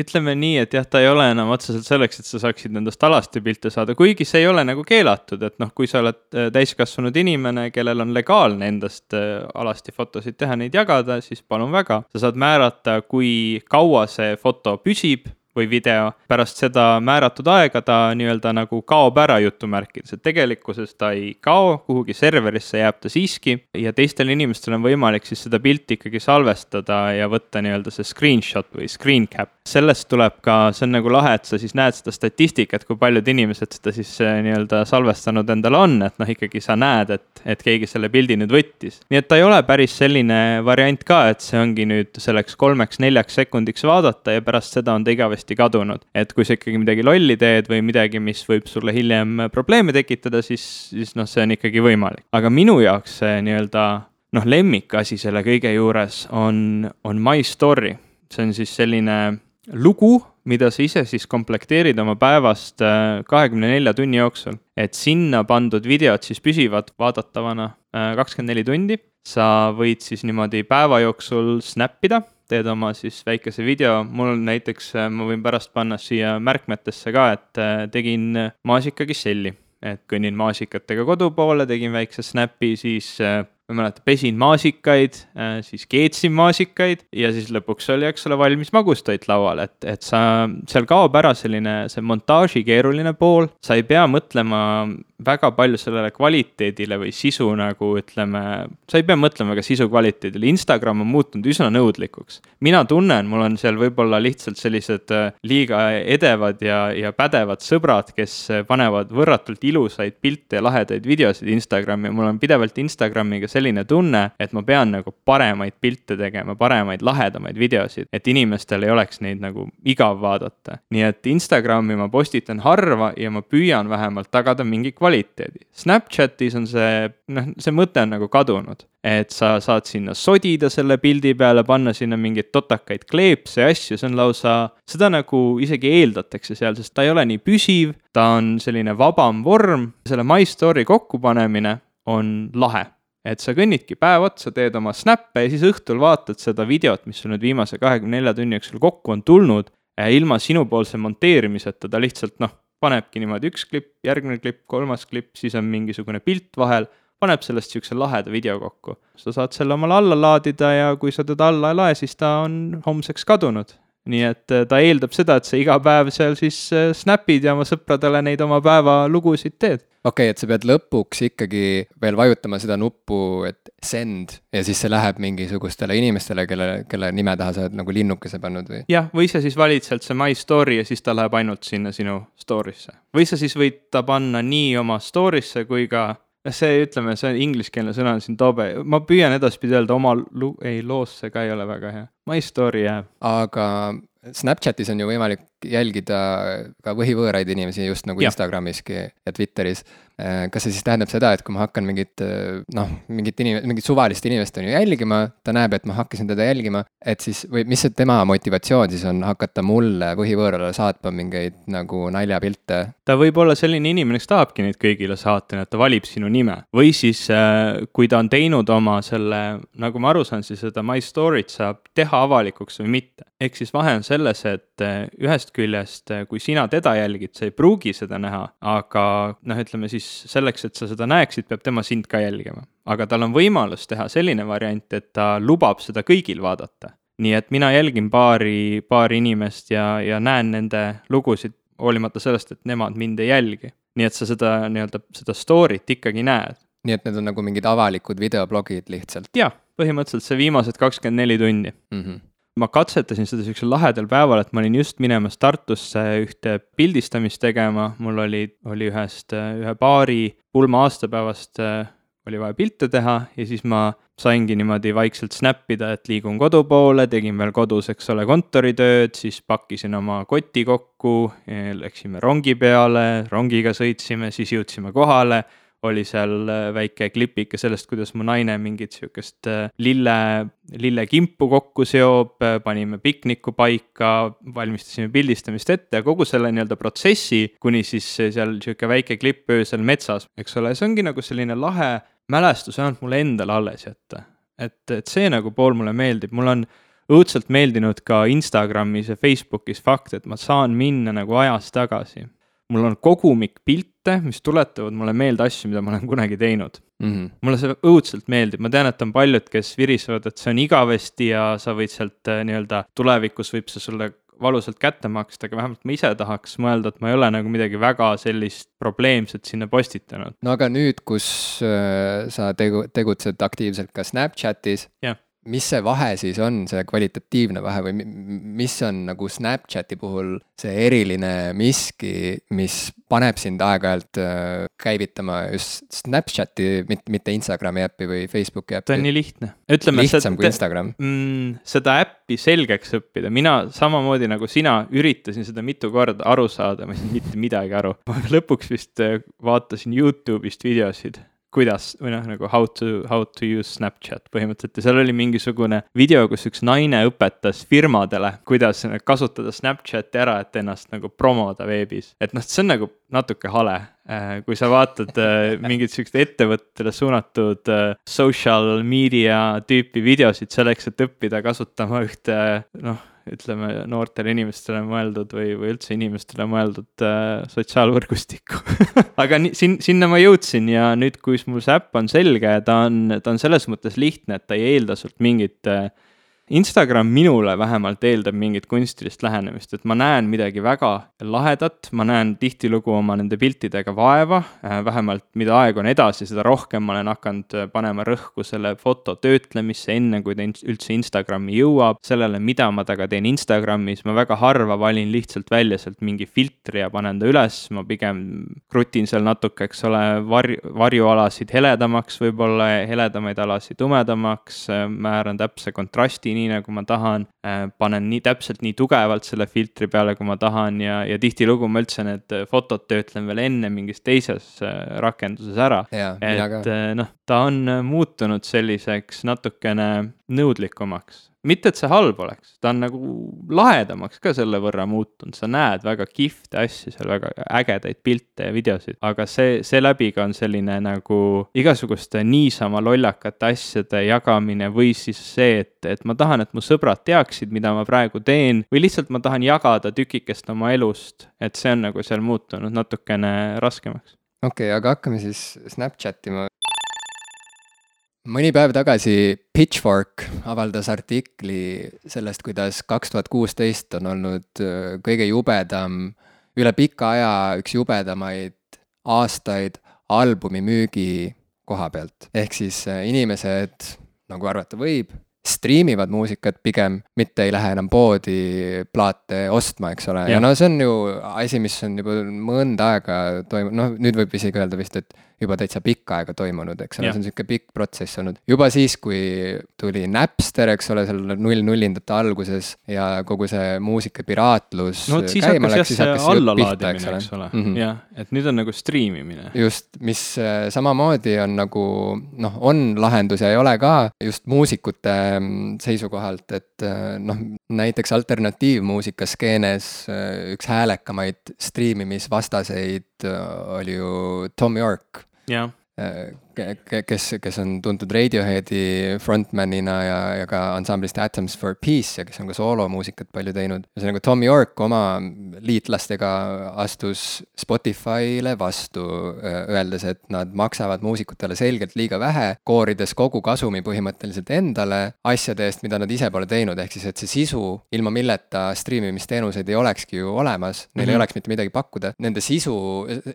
Ütleme nii, et jah, ta ei ole enam otseselt selleks, et sa saaksid nendest alasti pilte saada, kuigi see ei ole nagu keelatud, et noh, kui sa oled äh, täiskasvanud inimene, kellel on legaalne endast äh, alasti fotosid teha, neid jagada, siis palun väga. sa saad määrata, kui kaua see foto püsib või video, pärast seda määratud aega ta nii-öelda nagu kaob ära jutumärkides, et tegelikkuses ta ei kao, kuhugi serverisse jääb ta siiski ja teistel inimestel on võimalik siis seda pilti ikkagi salvestada ja võtta nii-öelda see screenshot või screen cap. sellest tuleb ka, see on nagu lahe, et sa siis näed seda statistikat, kui paljud inimesed seda siis eh, nii-öelda salvestanud endale on, et noh, ikkagi sa näed, et, et keegi selle pildi nüüd võttis. nii et ta ei ole päris selline variant ka, et see ongi nüüd selleks kolmeks-neljaks sekundiks vaadata ja pärast seda on ta igavesti täiesti kadunud. et kui sa ikkagi midagi lolli teed või midagi, mis võib sulle hiljem probleeme tekitada, siis, siis noh, see on ikkagi võimalik. aga minu jaoks see nii-öelda noh, lemmikasi selle kõige juures on, on My Story. see on siis selline lugu, mida sa ise siis komplekteerid oma päevast äh, kahekümne nelja tunni jooksul. et sinna pandud videod siis püsivad vaadatavana äh, kakskümmend neli tundi. sa võid siis niimoodi päeva jooksul snap ida teed oma siis väikese video, mul näiteks, äh, ma võin pärast panna siia märkmetesse ka, et äh, tegin maasikakisselli. et kõnnin maasikatega kodu poole, tegin väikse snap'i, siis äh, ma ei mäleta, pesin maasikaid, äh, siis keetsin maasikaid ja siis lõpuks oli, eks ole, valmis magustoit laual, et, et sa, seal kaob ära selline see montaaži keeruline pool, sa ei pea mõtlema väga palju sellele kvaliteedile või sisu nagu ütleme, sa ei pea mõtlema ka sisu kvaliteedile, Instagram on muutunud üsna nõudlikuks. mina tunnen, mul on seal võib-olla lihtsalt sellised äh, liiga edevad ja, ja pädevad sõbrad, kes panevad võrratult ilusaid pilte ja lahedaid videosid Instagrami ja mul on pidevalt Instagramiga selline tunne, et ma pean nagu paremaid pilte tegema, paremaid, lahedamaid videosid, et inimestel ei oleks neid nagu igav vaadata. nii et Instagrami ma postitan harva ja ma püüan vähemalt tagada mingi kvaliteedi. Snapchatis on see, noh, see mõte on nagu kadunud. Et sa saad sinna sodida selle pildi peale, panna sinna mingeid totakaid kleepse ja asju, see on lausa, seda nagu isegi eeldatakse seal, sest ta ei ole nii püsiv, ta on selline vabam vorm, selle My Story kokkupanemine on lahe. Et sa kõnnidki päev otsa, teed oma snappe ja siis õhtul vaatad seda videot, mis sul nüüd viimase kahekümne nelja tunni jooksul kokku on tulnud ilma sinupoolse monteerimiseta, ta lihtsalt noh, panebki niimoodi üks klipp, järgmine klipp, kolmas klipp, siis on mingisugune pilt vahel, paneb sellest niisuguse laheda video kokku. sa saad selle omale alla laadida ja kui sa teda alla ei lae, siis ta on homseks kadunud nii et äh, ta eeldab seda, et sa iga päev seal siis äh, snap'id ja oma sõpradele neid oma päevalugusid teed. okei okay,, et sa pead lõpuks ikkagi veel vajutama seda nuppu, et send ja siis see läheb mingisugustele inimestele, kelle, kelle nime taha sa oled nagu linnukese pannud või? jah, või sa siis valid sealt see my story ja siis ta läheb ainult sinna sinu story'sse. või sa siis võid ta panna nii oma story'sse kui ka see, ütleme, see ingliskeelne sõna on siin tobe, ma püüan edaspidi öelda oma lu-, ei, loosse ka ei ole väga hea. My story jääb. aga Snapchatis on ju võimalik jälgida ka võhivõõraid inimesi, just nagu ja. Instagramiski ja Twitteris. Äh, kas see siis tähendab seda, et kui ma hakkan mingit äh, noh, mingit inim-, mingit suvalist inimest on ju jälgima, ta näeb, et ma hakkasin teda jälgima, et siis või mis see tema motivatsioon siis on hakata mulle võhivõõrale saatma mingeid nagu naljapilte? ta võib olla selline inimene, kes tahabki neid kõigile saata, nii et ta valib sinu nime. või siis, äh, kui ta on teinud oma selle, nagu ma aru saan, siis seda My Story't saab teha avalikuks või mitte. ehk siis vahe on selles, et ühest küljest, kui sina teda jälgid, sa ei pruugi seda näha, aga noh, ütleme siis selleks, et sa seda näeksid, peab tema sind ka jälgima. aga tal on võimalus teha selline variant, et ta lubab seda kõigil vaadata. nii et mina jälgin paari, paari inimest ja, ja näen nende lugusid, hoolimata sellest, et nemad mind ei jälgi. nii et sa seda nii-öelda, seda story't ikkagi näed. nii et need on nagu mingid avalikud videoblogid lihtsalt? jah, põhimõtteliselt see viimased kakskümmend neli tundi mm. -hmm ma katsetasin seda niisugusel lahedal päeval, et ma olin just minemas Tartusse ühte pildistamist tegema, mul oli, oli ühest, ühe paari pulma aastapäevast oli vaja pilte teha ja siis ma saingi niimoodi vaikselt snap ida, et liigun kodu poole, tegin veel kodus, eks ole, kontoritööd, siis pakkisin oma koti kokku, läksime rongi peale, rongiga sõitsime, siis jõudsime kohale oli seal äh, väike klipike sellest, kuidas mu naine mingit sihukest äh, lille, lillekimpu kokku seob, äh, panime pikniku paika, valmistasime pildistamist ette ja kogu selle nii-öelda protsessi, kuni siis seal sihuke väike klipp öösel metsas, eks ole, see ongi nagu selline lahe mälestus ainult mulle endale alles jätta. et, et see nagu pool mulle meeldib, mul on õudselt meeldinud ka Instagramis ja Facebookis fakt, et ma saan minna nagu ajas tagasi mul on kogumik pilte, mis tuletavad mulle meelde asju, mida ma olen kunagi teinud mm. -hmm. mulle see õudselt meeldib, ma tean, et on paljud, kes virisevad, et see on igavesti ja sa võid sealt äh, nii-öelda tulevikus võib see sulle valusalt kätte maksta, aga vähemalt ma ise tahaks mõelda, et ma ei ole nagu midagi väga sellist probleemset sinna postitanud. no aga nüüd, kus äh, sa tegu-, tegutsed aktiivselt ka Snapchatis yeah mis see vahe siis on, see kvalitatiivne vahe või mis on nagu Snapchati puhul see eriline miski, mis paneb sind aeg-ajalt äh, käivitama just Snapchati, mitte, mitte Instagrami äppi või Facebooki äppi? ta on nii lihtne. lihtsam kui Instagram mm,. seda äppi selgeks õppida, mina samamoodi nagu sina üritasin seda mitu korda aru saada, ma ei saanud mitte midagi aru. ma lõpuks vist äh, vaatasin Youtube'ist videosid kuidas või noh, nagu how to, how to use Snapchat põhimõtteliselt ja seal oli mingisugune video, kus üks naine õpetas firmadele, kuidas kasutada Snapchati ära, et ennast nagu promoda veebis. et noh, see on nagu natuke hale, äh, kui sa vaatad äh, <laughs> mingit sihukest ettevõttele suunatud äh, social media tüüpi videosid selleks, et õppida kasutama ühte noh ütleme, noortele inimestele mõeldud või, või üldse inimestele mõeldud äh, sotsiaalvõrgustikku <laughs> aga nii, sin-, sinna ma jõudsin ja nüüd, kui mul see äpp on selge, ta on, ta on selles mõttes lihtne, et ta ei eelda sult mingit äh, Instagram minule vähemalt eeldab mingit kunstilist lähenemist, et ma näen midagi väga lahedat, ma näen tihtilugu oma nende piltidega vaeva, äh, vähemalt mida aeg on edasi, seda rohkem ma olen hakanud äh, panema rõhku selle foto töötlemisse, enne kui ta üldse Instagrami jõuab, sellele, mida ma temaga teen Instagramis, ma väga harva valin lihtsalt välja sealt mingi filtri ja panen ta üles, ma pigem krutin seal natuke, eks ole, varju, varjualasid heledamaks võib-olla, heledamaid alasid tumedamaks, äh, määran täpse kontrasti nii, nagu ma tahan, äh, panen nii täpselt, nii tugevalt selle filtri peale, kui ma tahan ja, ja tihtilugu ma üldse need fotod töötlen veel enne mingis teises äh, rakenduses ära. et äh, noh, ta on muutunud selliseks natukene nõudlikumaks mitte, et see halb oleks, ta on nagu lahedamaks ka selle võrra muutunud, sa näed väga kihvte asju seal, väga ägedaid pilte ja videosid, aga see, seeläbi ka on selline nagu igasuguste niisama lollakate asjade jagamine või siis see, et, et ma tahan, et mu sõbrad teaksid, mida ma praegu teen või lihtsalt ma tahan jagada tükikest oma elust, et see on nagu seal muutunud natukene raskemaks. okei okay,, aga hakkame siis Snapchat ima. Mõni päev tagasi Pitchfork avaldas artikli sellest, kuidas kaks tuhat kuusteist on olnud äh, kõige jubedam, üle pika aja üks jubedamaid aastaid albumi müügi koha pealt. ehk siis äh, inimesed, nagu arvata võib, striimivad muusikat pigem, mitte ei lähe enam poodi plaate ostma, eks ole, ja no see on ju asi, mis on juba mõnda aega toimunud, noh nüüd võib isegi öelda vist, et juba täitsa pikka aega toimunud, eks ole, see on niisugune pikk protsess olnud. juba siis, kui tuli Napster, eks ole, seal null-nullindate alguses ja kogu see muusikapiraatlus no vot siis hakkas see allalaadimine, eks ole mm -hmm., jah, et nüüd on nagu striimimine. just, mis äh, samamoodi on nagu noh, on lahendus ja ei ole ka just muusikute mm, seisukohalt, et äh, noh, näiteks alternatiivmuusika skeenes äh, üks häälekamaid striimimisvastaseid oli ju Tom York jah Äh, kes, kes on tuntud Radioheadi frontman'ina ja, ja ka ansamblist Atoms for Peace ja kes on ka soolomuusikat palju teinud. ühesõnaga Tom York oma liitlastega astus Spotify'le vastu, öeldes, et nad maksavad muusikutele selgelt liiga vähe, koorides kogu kasumi põhimõtteliselt endale asjade eest, mida nad ise pole teinud, ehk siis, et see sisu, ilma milleta striimimisteenuseid ei olekski ju olemas, neil mm -hmm. ei mhm. oleks mitte midagi pakkuda, nende sisu,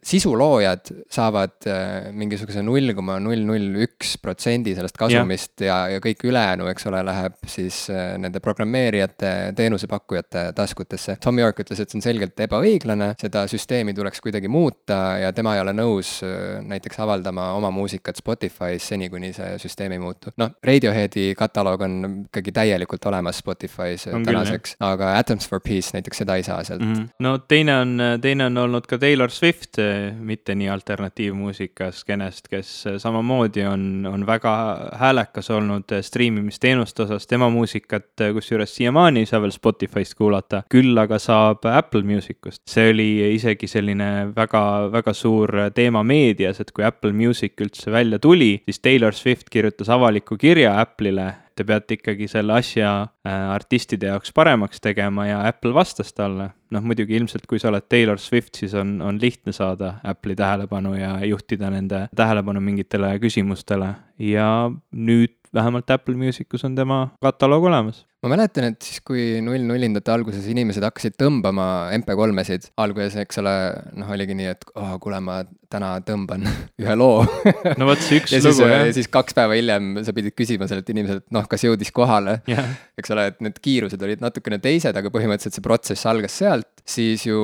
sisuloojad saavad mingisuguse null koma null null üks protsendi sellest kasumist ja, ja, ja kõik ülejäänu, eks ole, läheb siis äh, nende programmeerijate, teenusepakkujate taskutesse. Tom York ütles, et see on selgelt ebaõiglane, seda süsteemi tuleks kuidagi muuta ja tema ei ole nõus äh, näiteks avaldama oma muusikat Spotify's seni, kuni see süsteem ei muutu. noh, Radioheadi kataloog on ikkagi täielikult olemas Spotify's on tänaseks, aga Atoms for Peace näiteks seda ei saa sealt mm. -hmm. no teine on, teine on olnud ka Taylor Swift, mitte nii alternatiivmuusika skeenest, kes äh, samamoodi on, on väga häälekas olnud striimimisteenuste osas, tema muusikat kusjuures siiamaani ei saa veel Spotify'st kuulata, küll aga saab Apple Music ust. see oli isegi selline väga, väga suur teema meedias, et kui Apple Music üldse välja tuli, siis Taylor Swift kirjutas avaliku kirja Apple'ile te peate ikkagi selle asja äh, artistide jaoks paremaks tegema ja Apple vastas talle. noh, muidugi ilmselt, kui sa oled Taylor Swift, siis on, on lihtne saada Apple'i tähelepanu ja juhtida nende tähelepanu mingitele küsimustele ja nüüd vähemalt Apple Musicus on tema kataloog olemas. Ma mäletan, et siis, kui null-nullindate alguses inimesed hakkasid tõmbama MP3-esid, alguses, eks ole, noh, oligi nii, et oh, kuule, ma täna tõmban <laughs> ühe loo. <laughs> No vot, see üks ja lugu, jah. ja siis kaks päeva hiljem sa pidid küsima sellelt inimeselt, noh, kas jõudis kohale? Yeah.. eks ole, et need kiirused olid natukene teised, aga põhimõtteliselt see protsess algas sealt, siis ju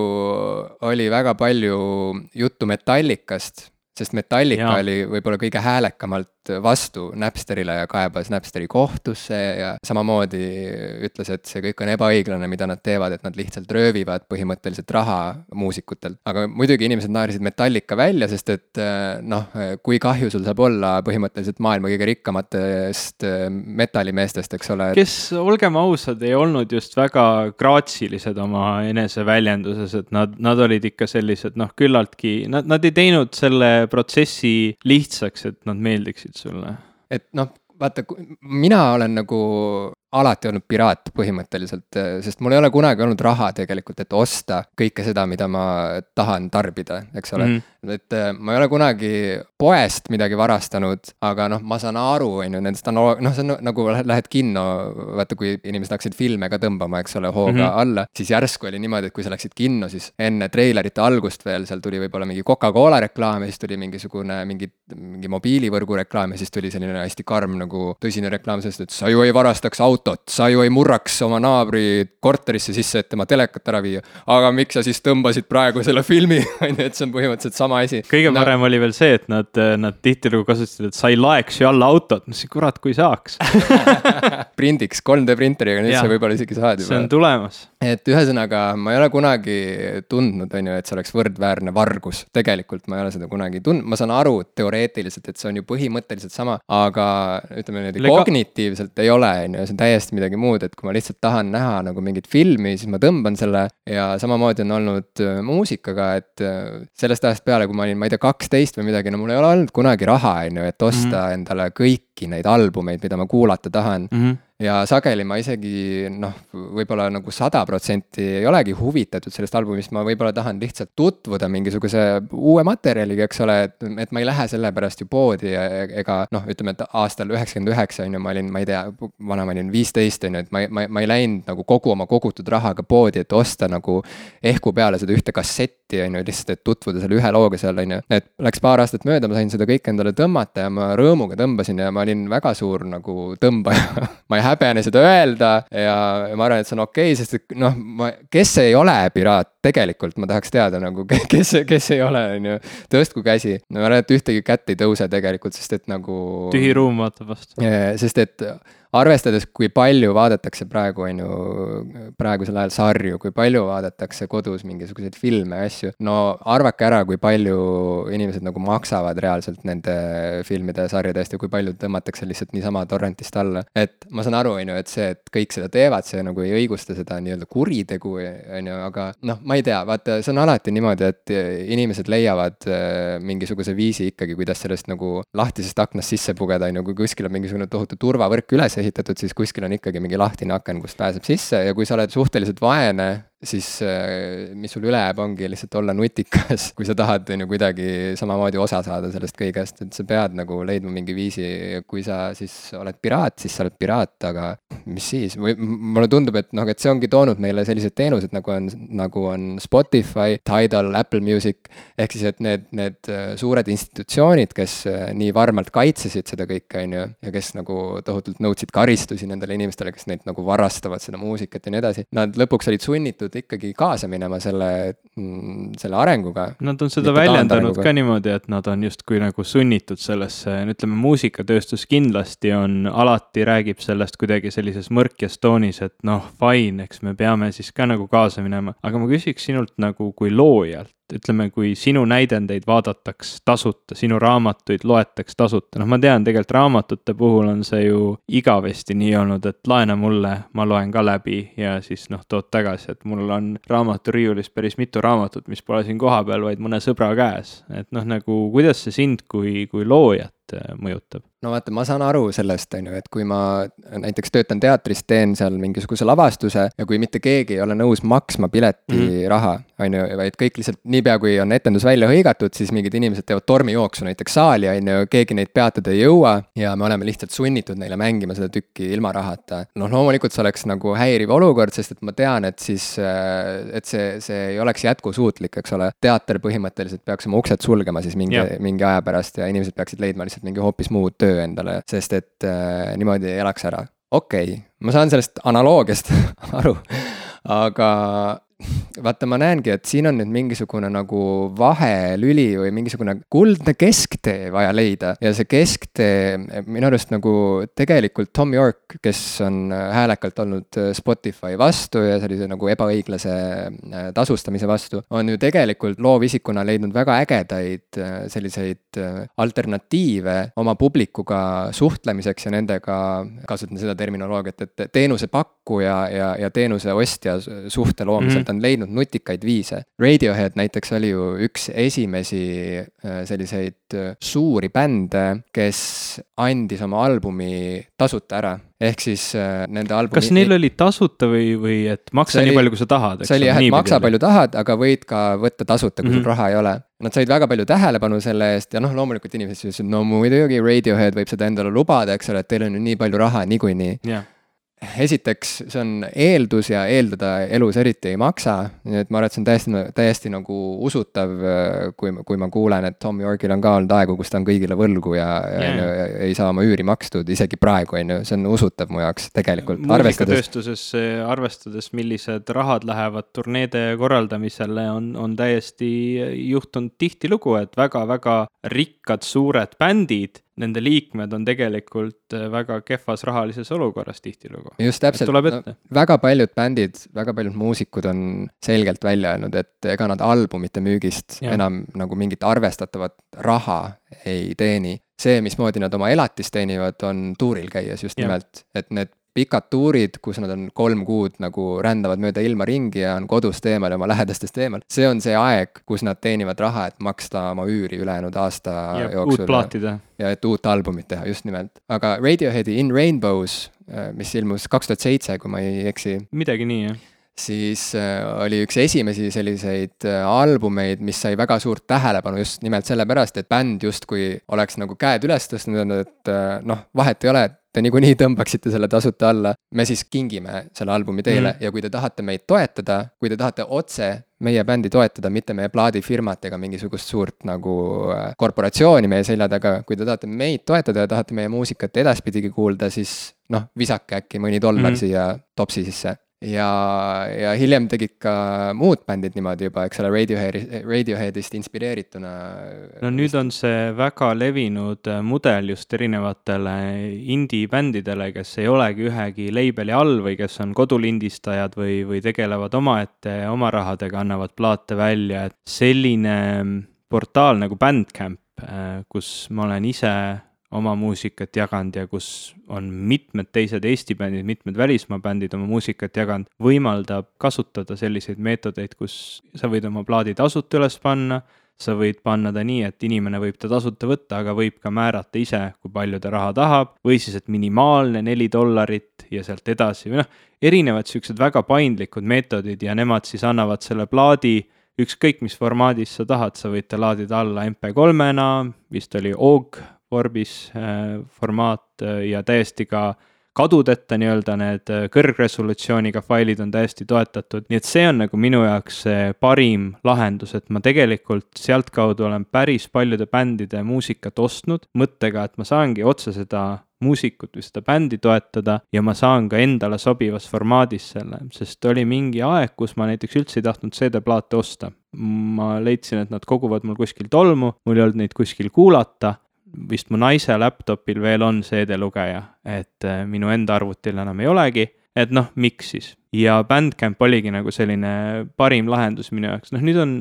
oli väga palju juttu Metallicast sest Metallica ja. oli võib-olla kõige häälekamalt vastu Napsterile ja kaebas Napsteri kohtusse ja samamoodi ütles, et see kõik on ebaõiglane, mida nad teevad, et nad lihtsalt röövivad põhimõtteliselt raha muusikutelt. aga muidugi inimesed naersid Metallica välja, sest et noh, kui kahju sul saab olla põhimõtteliselt maailma kõige rikkamatest metallimeestest, eks ole. kes, olgem ausad, ei olnud just väga graatsilised oma eneseväljenduses, et nad, nad olid ikka sellised noh, küllaltki, nad, nad ei teinud selle protsessi lihtsaks, et nad meeldiksid sulle? et noh, vaata, mina olen nagu alati olnud piraat põhimõtteliselt, sest mul ei ole kunagi olnud raha tegelikult, et osta kõike seda, mida ma tahan tarbida, eks ole mm. -hmm. et äh, ma ei ole kunagi poest midagi varastanud, aga noh, ma saan aru, on ju, nendest analog-, noh, see on nagu lähed kinno, vaata, kui inimesed hakkasid filme ka tõmbama, eks ole, hooga mm -hmm. alla, siis järsku oli niimoodi, et kui sa läksid kinno, siis enne treilerite algust veel seal tuli võib-olla mingi Coca-Cola reklaam ja siis tuli mingisugune mingi, mingi mobiilivõrgu reklaam ja siis tuli selline hästi karm nagu tõsine reklaam sellest, et sa ju ei varastaks autot autot, sa ju ei murraks oma naabri korterisse sisse, et tema telekat ära viia. aga miks sa siis tõmbasid praegu selle filmi, <laughs> on ju, et see on põhimõtteliselt sama asi. kõige no. parem oli veel see, et nad, nad tihtilugu kasutasid, et sa ei laeks ju alla autot, ma ütlesin, kurat, kui saaks <laughs> prindiks 3D printeriga, nüüd sa võib-olla isegi saad juba. see on tulemas. et ühesõnaga, ma ei ole kunagi tundnud, on ju, et see oleks võrdväärne vargus, tegelikult ma ei ole seda kunagi tundnud, ma saan aru teoreetiliselt, et see on ju põhimõtteliselt sama, aga ütleme niimoodi Lega... kognitiivselt ei ole, on ju, see on täiesti täiesti midagi muud, et kui ma lihtsalt tahan näha nagu mingit filmi, siis ma tõmban selle ja samamoodi on olnud äh, muusikaga, et äh, sellest ajast peale, kui ma olin, ma ei tea, kaksteist või midagi, no mul ei ole olnud kunagi raha, on ju, et osta mm -hmm. endale kõiki neid albumeid, mida ma kuulata tahan mm. -hmm ja sageli ma isegi noh, võib-olla nagu sada protsenti ei olegi huvitatud sellest albumist, ma võib-olla tahan lihtsalt tutvuda mingisuguse uue materjaliga, eks ole, et, et ma ei lähe sellepärast ju poodi ega noh, ütleme, et aastal üheksakümmend üheksa on ju, ma olin, ma ei tea, vana ma olin viisteist on ju, et ma, ma, ma ei läinud nagu kogu oma kogutud rahaga poodi, et osta nagu ehku peale seda ühte kassetti on ju, lihtsalt, et tutvuda selle ühe looga seal on ju. et läks paar aastat mööda, ma sain seda kõike endale tõmmata ja ma rõõmuga tõmbasin ja ma olin väga suur nagu tõmbaja <laughs> ma ei häbene seda öelda ja ma arvan, et see on okei okay,, sest et noh, ma, kes ei ole piraat, tegelikult ma tahaks teada nagu, kes, kes ei ole, on ju, tõstku käsi. ma arvan, et ühtegi kätt ei tõuse tegelikult, sest et nagu. tühi ruum vaatab vastu. sest et arvestades, kui palju vaadatakse praegu, on ju, praegusel ajal sarju, kui palju vaadatakse kodus mingisuguseid filme ja asju, no arvake ära, kui palju inimesed nagu maksavad reaalselt nende filmide ja sarjade eest ja kui palju tõmmatakse lihtsalt niisama torrentist alla. et ma saan aru, on ju, et see, et kõik seda teevad, see nagu ei õigusta seda nii-öelda kuritegu, on ju, aga noh, ma ei tea, vaata, see on alati niimoodi, et inimesed leiavad äh, mingisuguse viisi ikkagi, kuidas sellest nagu lahtisest aknast sisse pugeda, on ju, kui kuskil on mingisugune tohutu turvavõrk üles ehitatud, siis kuskil on ikkagi mingi lahtine aken, kust pääseb sisse ja kui sa oled suhteliselt vaene, siis äh, mis sul üle jääb, ongi lihtsalt olla nutikas, <laughs> kui sa tahad, on ju, kuidagi samamoodi osa saada sellest kõigest, et sa pead nagu leidma mingi viisi, kui sa siis oled piraat, siis sa oled piraat, aga mis siis, või mulle tundub, et noh, et see ongi toonud meile sellised teenused, nagu on, nagu on Spotify, Tidal, Apple Music, ehk siis, et need, need äh, suured institutsioonid, kes äh, nii varmalt kaitsesid seda kõike, on ju, ja kes nagu tohutult nõudsid karistusi nendele inimestele, kes neid nagu varastavad, seda muusikat ja nii edasi, nad lõpuks olid sunnitud sunnitud ikkagi kaasa minema selle, mm, selle arenguga. Nad on seda väljendanud ka niimoodi, et nad on justkui nagu sunnitud sellesse, ütleme muusikatööstus kindlasti on, alati räägib sellest kuidagi sellises mõrkjas toonis, et noh, fine, eks me peame siis ka nagu kaasa minema, aga ma küsiks sinult nagu kui loojalt, ütleme, kui sinu näidendeid vaadataks tasuta, sinu raamatuid loetaks tasuta, noh, ma tean, tegelikult raamatute puhul on see ju igavesti nii olnud, et laena mulle, ma loen ka läbi ja siis noh, tood tagasi, et mul on raamaturiiulis päris mitu raamatut, mis pole siin kohapeal, vaid mõne sõbra käes. et noh, nagu kuidas see sind kui, kui loojat äh, mõjutab? no vaata, ma saan aru sellest, on ju, et kui ma näiteks töötan teatris, teen seal mingisuguse lavastuse ja kui mitte keegi ei ole nõus maksma piletiraha mm, -hmm. on ju, vaid kõik lihtsalt niipea, kui on etendus välja hõigatud, siis mingid inimesed teevad tormijooksu näiteks saali, on ju, keegi neid peatada ei jõua ja me oleme lihtsalt sunnitud neile mängima seda tükki ilma rahata. noh, loomulikult see oleks nagu häiriv olukord, sest et ma tean, et siis, et see, see ei oleks jätkusuutlik, eks ole. teater põhimõtteliselt peaks oma uksed sulgema siis mingi, mingi aja pärast ja inimesed peaksid leidma lihtsalt mingi hoopis muud töö endale, sest et äh, niimoodi elaks ära. okei okay,, ma saan sellest analoogiast <laughs> aru, aga vaata, ma näengi, et siin on nüüd mingisugune nagu vahelüli või mingisugune kuldne kesktee vaja leida ja see kesktee minu arust nagu tegelikult Tom York, kes on häälekalt olnud Spotify vastu ja sellise nagu ebaõiglase äh, tasustamise vastu, on ju tegelikult loovisikuna leidnud väga ägedaid äh, selliseid äh, alternatiive oma publikuga suhtlemiseks ja nendega, kasutan seda terminoloogiat, et teenusepakkuja ja, ja teenuse ostja suhte loomisel mm -hmm. On leidnud nutikaid viise. Radiohead näiteks oli ju üks esimesi äh, selliseid äh, suuri bände, kes andis oma albumi tasuta ära ehk siis äh, nende albumi. kas neil oli tasuta või, või et maksa nii palju, kui sa tahad? see oli jah, et maksa palju tahad, aga võid ka võtta tasuta, kui mm -hmm. sul mhm. raha ei ole. Nad said väga palju tähelepanu selle eest ja noh, loomulikult inimesed ütlesid, no muidugi Radiohead võib seda endale lubada, eks ole, et teil on ju nii palju raha niikuinii yeah esiteks, see on eeldus ja eeldada elus eriti ei maksa, nii et ma arvan, et see on täiesti, täiesti nagu usutav, kui, kui ma kuulen, et Tom Yorkil on ka olnud aegu, kus ta on kõigile võlgu ja yeah., ja ei saa oma üüri makstud, isegi praegu, on ju, see on usutav mu jaoks tegelikult. muusikatööstuses, arvestades, millised rahad lähevad turneede korraldamisele, on, on täiesti juhtunud tihtilugu, et väga-väga rikkad suured bändid nende liikmed on tegelikult äh, väga kehvas rahalises olukorras tihtilugu. just täpselt, no, väga paljud bändid, väga paljud muusikud on selgelt välja öelnud, et ega nad albumite müügist ja. enam nagu mingit arvestatavat raha ei teeni. see, mismoodi nad oma elatist teenivad, on tuuril käies just ja. nimelt, et need pikad tuurid, kus nad on kolm kuud nagu rändavad mööda ilma ringi ja on kodust eemal ja oma lähedastest eemal. see on see aeg, kus nad teenivad raha, et maksta oma üüri ülejäänud aasta ja, jooksul. uut plaati teha. ja et uut albumit teha, just nimelt. aga Radioheadi In Rainbows mis ilmus kaks tuhat seitse, kui ma ei eksi. midagi nii, jah siis oli üks esimesi selliseid albumeid, mis sai väga suurt tähelepanu just nimelt sellepärast, et bänd justkui oleks nagu käed üles tõstnud, et noh, vahet ei ole, et te niikuinii tõmbaksite selle tasuta alla, me siis kingime selle albumi teile mm. ja kui te tahate meid toetada, kui te tahate otse meie bändi toetada, mitte meie plaadifirmat ega mingisugust suurt nagu äh, korporatsiooni meie selja taga, kui te tahate meid toetada ja tahate meie muusikat edaspidigi kuulda, siis noh, visake äkki mõni dollar mm -hmm. siia topsi sisse ja, ja hiljem tegid ka muud bändid niimoodi juba, eks ole, Radioheadi, Radioheadist inspireerituna. no nüüd on see väga levinud äh, mudel just erinevatele indie-bändidele, kes ei olegi ühegi label'i all või kes on kodulindistajad või, või tegelevad omaette oma rahadega, annavad plaate välja, et selline portaal nagu Bandcamp, äh, kus ma olen ise oma muusikat jaganud ja kus on mitmed teised Eesti bändid, mitmed välismaa bändid oma muusikat jaganud, võimaldab kasutada selliseid meetodeid, kus sa võid oma plaadi tasuta üles panna, sa võid panna ta nii, et inimene võib ta tasuta võtta, aga võib ka määrata ise, kui palju ta raha tahab, või siis, et minimaalne neli dollarit ja sealt edasi või noh, erinevad niisugused väga paindlikud meetodid ja nemad siis annavad selle plaadi ükskõik mis formaadis sa tahad, sa võid ta laadida alla MP3-na, vist oli OG Orbis äh, formaat äh, ja täiesti ka kadudeta nii-öelda need äh, kõrgresolutsiooniga failid on täiesti toetatud, nii et see on nagu minu jaoks see parim lahendus, et ma tegelikult sealtkaudu olen päris paljude bändide muusikat ostnud mõttega, et ma saangi otse seda muusikut või seda bändi toetada ja ma saan ka endale sobivas formaadis selle, sest oli mingi aeg, kus ma näiteks üldse ei tahtnud CD-plaate osta. ma leidsin, et nad koguvad mul kuskil tolmu, mul ei olnud neid kuskil kuulata vist mu naise laptopil veel on CD-lugeja, et äh, minu enda arvutil enam ei olegi, et noh, miks siis. ja Bandcamp oligi nagu selline parim lahendus minu jaoks, noh nüüd on,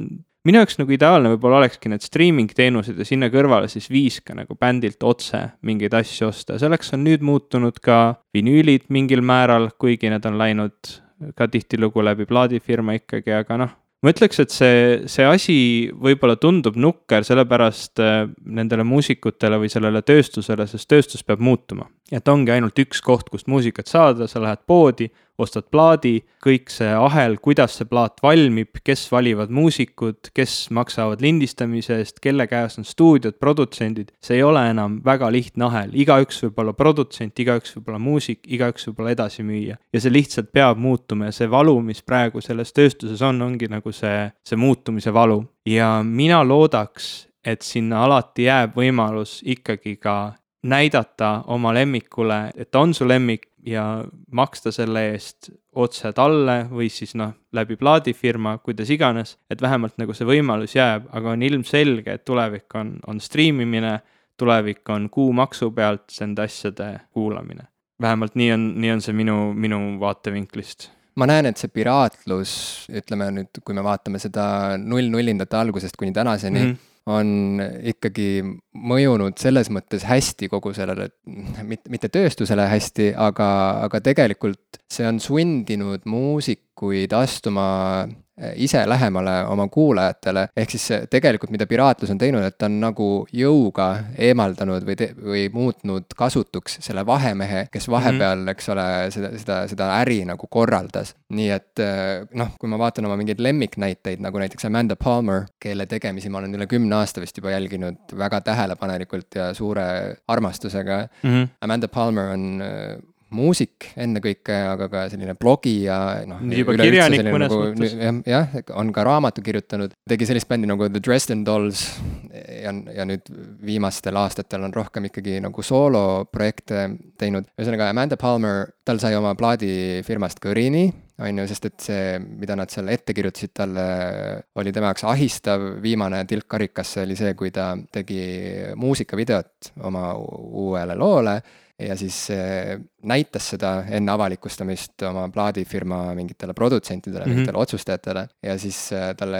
minu jaoks nagu ideaalne võib-olla olekski need streaming teenused ja sinna kõrvale siis viis ka nagu bändilt otse mingeid asju osta, selleks on nüüd muutunud ka vinüülid mingil määral, kuigi need on läinud ka tihtilugu läbi plaadifirma ikkagi, aga noh, ma ütleks, et see, see asi võib-olla tundub nukker, sellepärast äh, nendele muusikutele või sellele tööstusele, sest tööstus peab muutuma. et ongi ainult üks koht, kust muusikat saada, sa lähed poodi, ostad plaadi, kõik see ahel, kuidas see plaat valmib, kes valivad muusikud, kes maksavad lindistamise eest, kelle käes on stuudiod, produtsendid, see ei ole enam väga lihtne ahel, igaüks võib olla produtsent, igaüks võib olla muusik, igaüks võib olla edasimüüja. ja see lihtsalt peab muutuma ja see valu, mis praegu selles tööstuses on, ongi nagu see, see muutumise valu. ja mina loodaks, et sinna alati jääb võimalus ikkagi ka näidata oma lemmikule, et ta on su lemmik ja maksta selle eest otse talle või siis noh, läbi plaadifirma, kuidas iganes, et vähemalt nagu see võimalus jääb, aga on ilmselge, et tulevik on, on striimimine, tulevik on kuumaksu pealt nende asjade kuulamine. vähemalt nii on, nii on see minu, minu vaatevinklist. Ma näen, et see piraatlus, ütleme nüüd, kui me vaatame seda null-nullindate algusest kuni tänaseni mm, -hmm on ikkagi mõjunud selles mõttes hästi kogu sellele, mitte, mitte tööstusele hästi, aga, aga tegelikult see on sundinud muusikuid astuma Eh, ise lähemale oma kuulajatele, ehk siis tegelikult, mida piraatlus on teinud, et ta on nagu jõuga eemaldanud või või muutnud kasutuks selle vahemehe, kes mhm. vahepeal mm, -hmm. eks ole, seda, seda, seda äri nagu korraldas. nii et eh, noh, kui ma vaatan oma mingeid lemmiknäiteid, nagu näiteks Amanda Palmer, kelle tegemisi ma olen üle kümne aasta vist juba jälginud väga tähelepanelikult ja suure armastusega mm. -hmm. Amanda Palmer on eh, muusik ennekõike, aga ka selline blogija, noh. juba kirjanik mõnes nagu, mõttes. jah, on ka raamatu kirjutanud, tegi sellist bändi nagu The Dresden Dolls ja, ja nüüd viimastel aastatel on rohkem ikkagi nagu sooloprojekte teinud. ühesõnaga Amanda Palmer, tal sai oma plaadifirmast kõrini, on ju, sest et see, mida nad seal ette kirjutasid talle, oli tema jaoks ahistav, viimane tilk karikasse oli see, kui ta tegi muusikavideot oma uuele loole ja siis näitas seda enne avalikustamist oma plaadifirma mingitele produtsentidele mm, -hmm. mingitele otsustajatele. ja siis äh, talle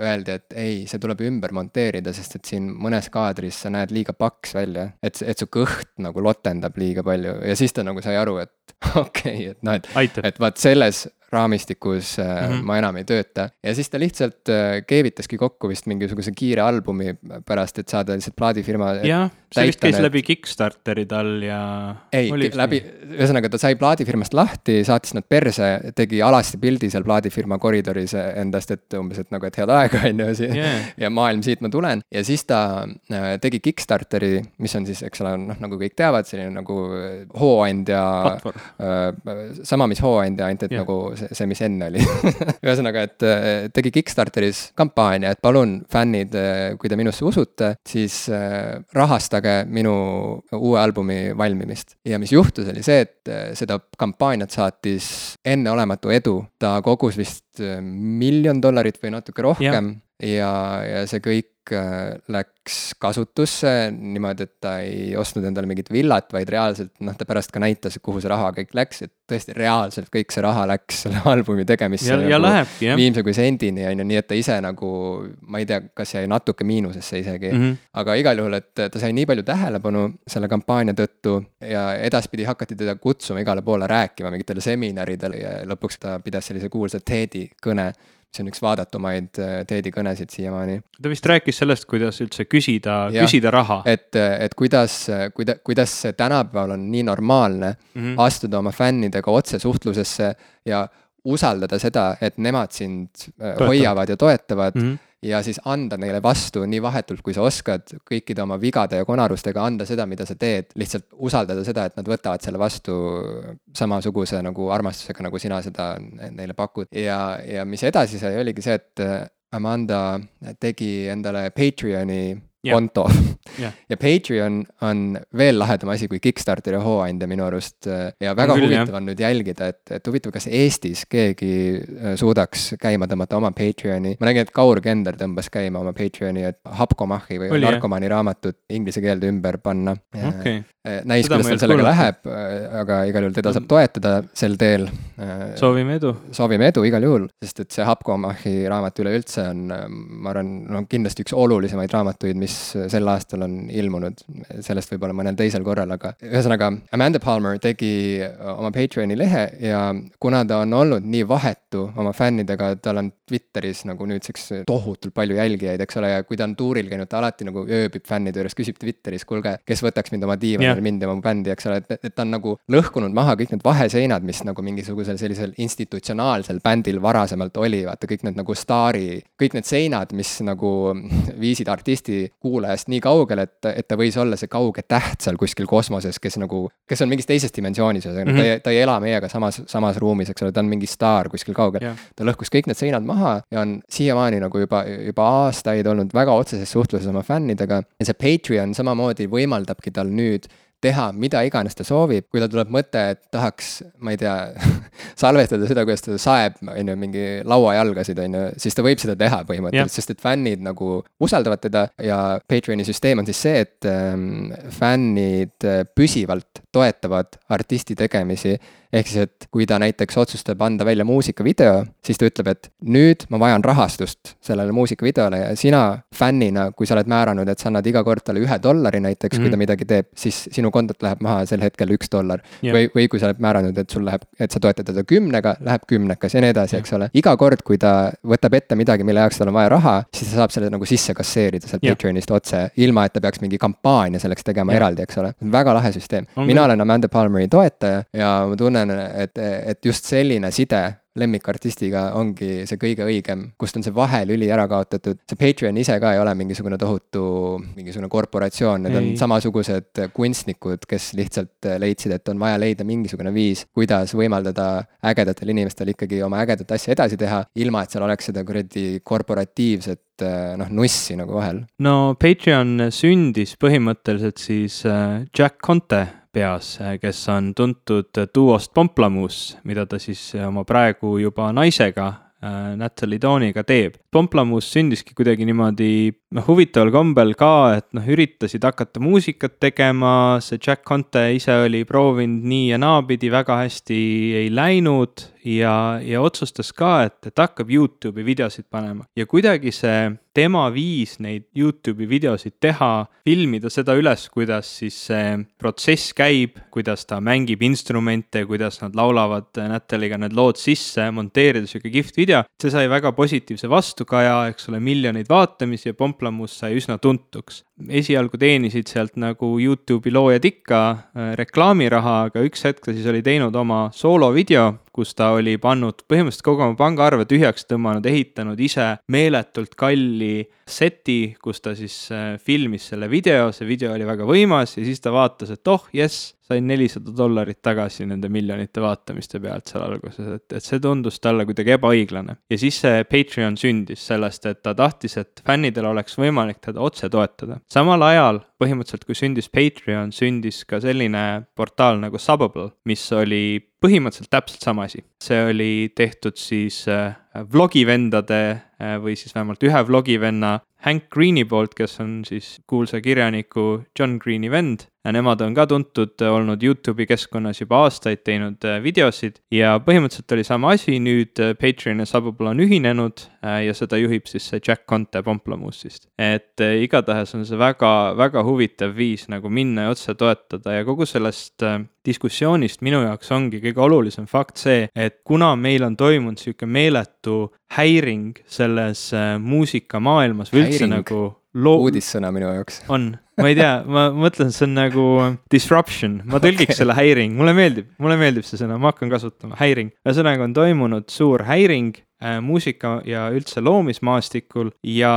öeldi, et ei, see tuleb ümber monteerida, sest et siin mõnes kaadris sa näed liiga paks välja. et, et su kõht nagu lotendab liiga palju ja siis ta nagu sai aru, et <laughs> okei okay,, et noh, et, et vaat selles raamistikus mm -hmm. ma enam ei tööta. ja siis ta lihtsalt keevitaski kokku vist mingisuguse kiire albumi pärast, et saada lihtsalt plaadifirma. jah, see vist käis need... läbi Kickstarteri tal ja. ei, läbi, ühesõnaga ta sai plaadifirmast lahti, saatis nad perse, tegi alasti pildi seal plaadifirma koridoris endast, et umbes, et nagu, et head aega, <laughs> on ju, ja maailm, siit ma tulen. ja siis ta tegi Kickstarteri, mis on siis, eks ole, noh, nagu kõik teavad, selline nagu hooandja. sama, mis hooandja, ainult et yeah. nagu see, mis enne oli <laughs> ühesõnaga, et äh, tegi Kickstarteris kampaania, et palun, fännid, äh, kui te minusse usute, siis äh, rahastage minu uue albumi valmimist. ja mis juhtus, oli see, et seda kampaaniat saatis enneolematu edu, ta kogus vist miljon dollarit või natuke rohkem. Ja, ja see kõik äh, läks kasutusse niimoodi, et ta ei ostnud endale mingit villat, vaid reaalselt noh, ta pärast ka näitas, kuhu see raha kõik läks, et tõesti reaalselt kõik see raha läks selle <laughs> albumi tegemisse. ja, ja nagu lähebki jah. viimse kui sendini on ju, nii et ta ise nagu, ma ei tea, kas jäi natuke miinusesse isegi mm. -hmm. aga igal juhul, et ta sai nii palju tähelepanu selle kampaania tõttu ja edaspidi hakati teda kutsuma igale poole rääkima mingitele seminaridele ja lõpuks ta pidas sellise kuulsa TED-i kõne see on üks vaadatumaid äh, Teedi kõnesid siiamaani. ta vist rääkis sellest, kuidas üldse küsida, küsida raha. et, et kuidas, kuida-, kuidas see tänapäeval on nii normaalne mm -hmm. astuda oma fännidega otsesuhtlusesse ja usaldada seda, et nemad sind äh, Toetab. hoiavad ja toetavad mm. -hmm ja siis anda neile vastu nii vahetult, kui sa oskad, kõikide oma vigade ja konarustega anda seda, mida sa teed, lihtsalt usaldada seda, et nad võtavad selle vastu samasuguse nagu armastusega, nagu sina seda neile pakud. ja, ja mis edasi sai, oligi see, et Amanda tegi endale Patreoni yeah. konto yeah. ja Patreon on veel lahedam asi kui Kickstarter ja Hooandja minu arust ja väga küll, huvitav on nüüd jälgida, et, et huvitav, kas Eestis keegi äh, suudaks käima tõmmata oma Patreoni. ma nägin, et Kaur Kender tõmbas käima oma Patreoni, et Hapkomahi või Oli, narkomaani raamatut inglise keelde ümber panna okay.. Äh, näis, kuidas tal sellega kuulata. läheb, äh, aga igal juhul teda saab toetada sel teel. soovime edu. soovime edu igal juhul, sest et see Hapkomahi raamat üleüldse on, ma arvan, no kindlasti üks olulisemaid raamatuid, mis mis sel aastal on ilmunud, sellest võib-olla mõnel teisel korral, aga ühesõnaga, Amanda Palmer tegi oma Patreoni lehe ja kuna ta on olnud nii vahetu oma fännidega, tal on Twitteris nagu nüüdseks tohutult palju jälgijaid, eks ole, ja kui ta on tuuril käinud, ta alati nagu ööbib fännide juures, küsib Twitteris, kuulge, kes võtaks mind oma diivanile yeah., mind ja oma bändi, eks ole, et, et ta on nagu lõhkunud maha kõik need vaheseinad, mis nagu mingisugusel sellisel institutsionaalsel bändil varasemalt oli, vaata kõik need nagu staari, kõik need seinad, mis nagu viisid artisti kuulajast nii kaugele, et, et ta võis olla see kauge täht seal kuskil kosmoses, kes nagu, kes on mingis teises dimensioonis, ühesõnaga mm -hmm. ta ei, ta ei ela meiega samas, samas ruumis, eks ole, ta on mingi staar kuskil kaugel. Yeah.. ta lõhkus kõik need seinad maha ja on siiamaani nagu juba, juba aastaid olnud väga otseses suhtluses oma fännidega. Ja see Patreon samamoodi võimaldabki tal nüüd teha mida iganes ta soovib, kui tal tuleb mõte, et tahaks, ma ei tea <laughs> salvestada seda, kuidas ta saeb, on ju, mingi lauajalgasid, on ju, siis ta võib seda teha põhimõtteliselt, sest et fännid nagu usaldavad teda ja Patreoni süsteem on siis see, et ähm, fännid äh, püsivalt toetavad artisti tegemisi ehk siis, et kui ta näiteks otsustab anda välja muusikavideo, siis ta ütleb, et nüüd ma vajan rahastust sellele muusikavideole ja sina fännina, kui sa oled määranud, et sa annad iga kord talle ühe dollari näiteks mm, -hmm. kui ta mhm. midagi teeb, siis sinu kontolt läheb maha sel hetkel üks dollar yeah.. või, või kui sa oled määranud, et sul läheb, et sa toetad teda kümnega, läheb kümnekas ja nii edasi yeah., eks ole. iga kord, kui ta võtab ette midagi, mille jaoks tal on vaja raha, siis ta saab selle nagu sisse kasseerida sealt yeah. Patreonist otse, ilma et ta peaks mingi kampaania selleks tegema yeah. eraldi, eks ole. väga lahe süsteem. mina olen Amanda Palmeri toetaja ja ma tunnen tunnen, et, et just selline side lemmikartistiga ongi see kõige õigem, kust on see vahelüli ära kaotatud. see Patreon ise ka ei ole mingisugune tohutu, mingisugune korporatsioon, need ei. on samasugused kunstnikud, kes lihtsalt leidsid, et on vaja leida mingisugune viis, kuidas võimaldada ägedatel inimestel ikkagi oma ägedat asja edasi teha, ilma et seal oleks seda kuradi korporatiivset noh, nussi nagu vahel. no Patreon sündis põhimõtteliselt siis äh, Jack Conte peas, kes on tuntud duost Pomplamoose, mida ta siis oma praegu juba naisega äh, Natalie Dawniga teeb. Pomplamoose sündiski kuidagi niimoodi noh, huvitaval kombel ka, et noh, üritasid hakata muusikat tegema, see Jack Conte ise oli proovinud nii ja naapidi, väga hästi ei läinud ja, ja otsustas ka, et, et hakkab Youtube'i videosid panema ja kuidagi see tema viis neid Youtube'i videosid teha, filmida seda üles, kuidas siis see protsess käib, kuidas ta mängib instrumente, kuidas nad laulavad Natalie'ga need lood sisse, monteerida sihuke kihvt video. see sai väga positiivse vastukaja, eks ole, miljoneid vaatamisi ja Pomplamoose sai üsna tuntuks. Esialgu teenisid sealt nagu Youtube'i loojad ikka äh, reklaamiraha, aga üks hetk ta siis oli teinud oma soolovideo, kus ta oli pannud põhimõtteliselt kogu oma pangaarve tühjaks tõmmanud, ehitanud ise meeletult kalli seti, kus ta siis äh, filmis selle video, see video oli väga võimas ja siis ta vaatas, et oh jess, sain nelisada dollarit tagasi nende miljonite vaatamiste pealt seal alguses, et, et see tundus talle kuidagi ebaõiglane. ja siis see Patreon sündis sellest, et ta tahtis, et fännidel oleks võimalik teda otse toetada. samal ajal põhimõtteliselt, kui sündis Patreon, sündis ka selline portaal nagu Subbable, mis oli põhimõtteliselt täpselt sama asi. see oli tehtud siis äh, vlogivendade äh, või siis vähemalt ühe vlogivenna Hank Greeni poolt, kes on siis kuulsa kirjaniku John Greeni vend ja nemad on ka tuntud olnud Youtube'i keskkonnas juba aastaid, teinud äh, videosid ja põhimõtteliselt oli sama asi, nüüd äh, Patreon ja Subbable on ühinenud äh, ja seda juhib siis see Jack Conte Pomplamoosist. et igatahes on see väga, väga huvitav viis nagu minna ja otse toetada ja kogu sellest diskussioonist minu jaoks ongi kõige olulisem fakt see, et kuna meil on toimunud sihuke meeletu häiring selles muusikamaailmas või üldse nagu loo-. uudissõna minu jaoks. on, ma ei tea, ma mõtlen, see on nagu disruption, ma <laughs> tõlgiks okay. selle häiring, mulle meeldib, mulle meeldib see sõna, ma hakkan kasutama, häiring. ühesõnaga on toimunud suur häiring äh, muusika ja üldse loomismaastikul ja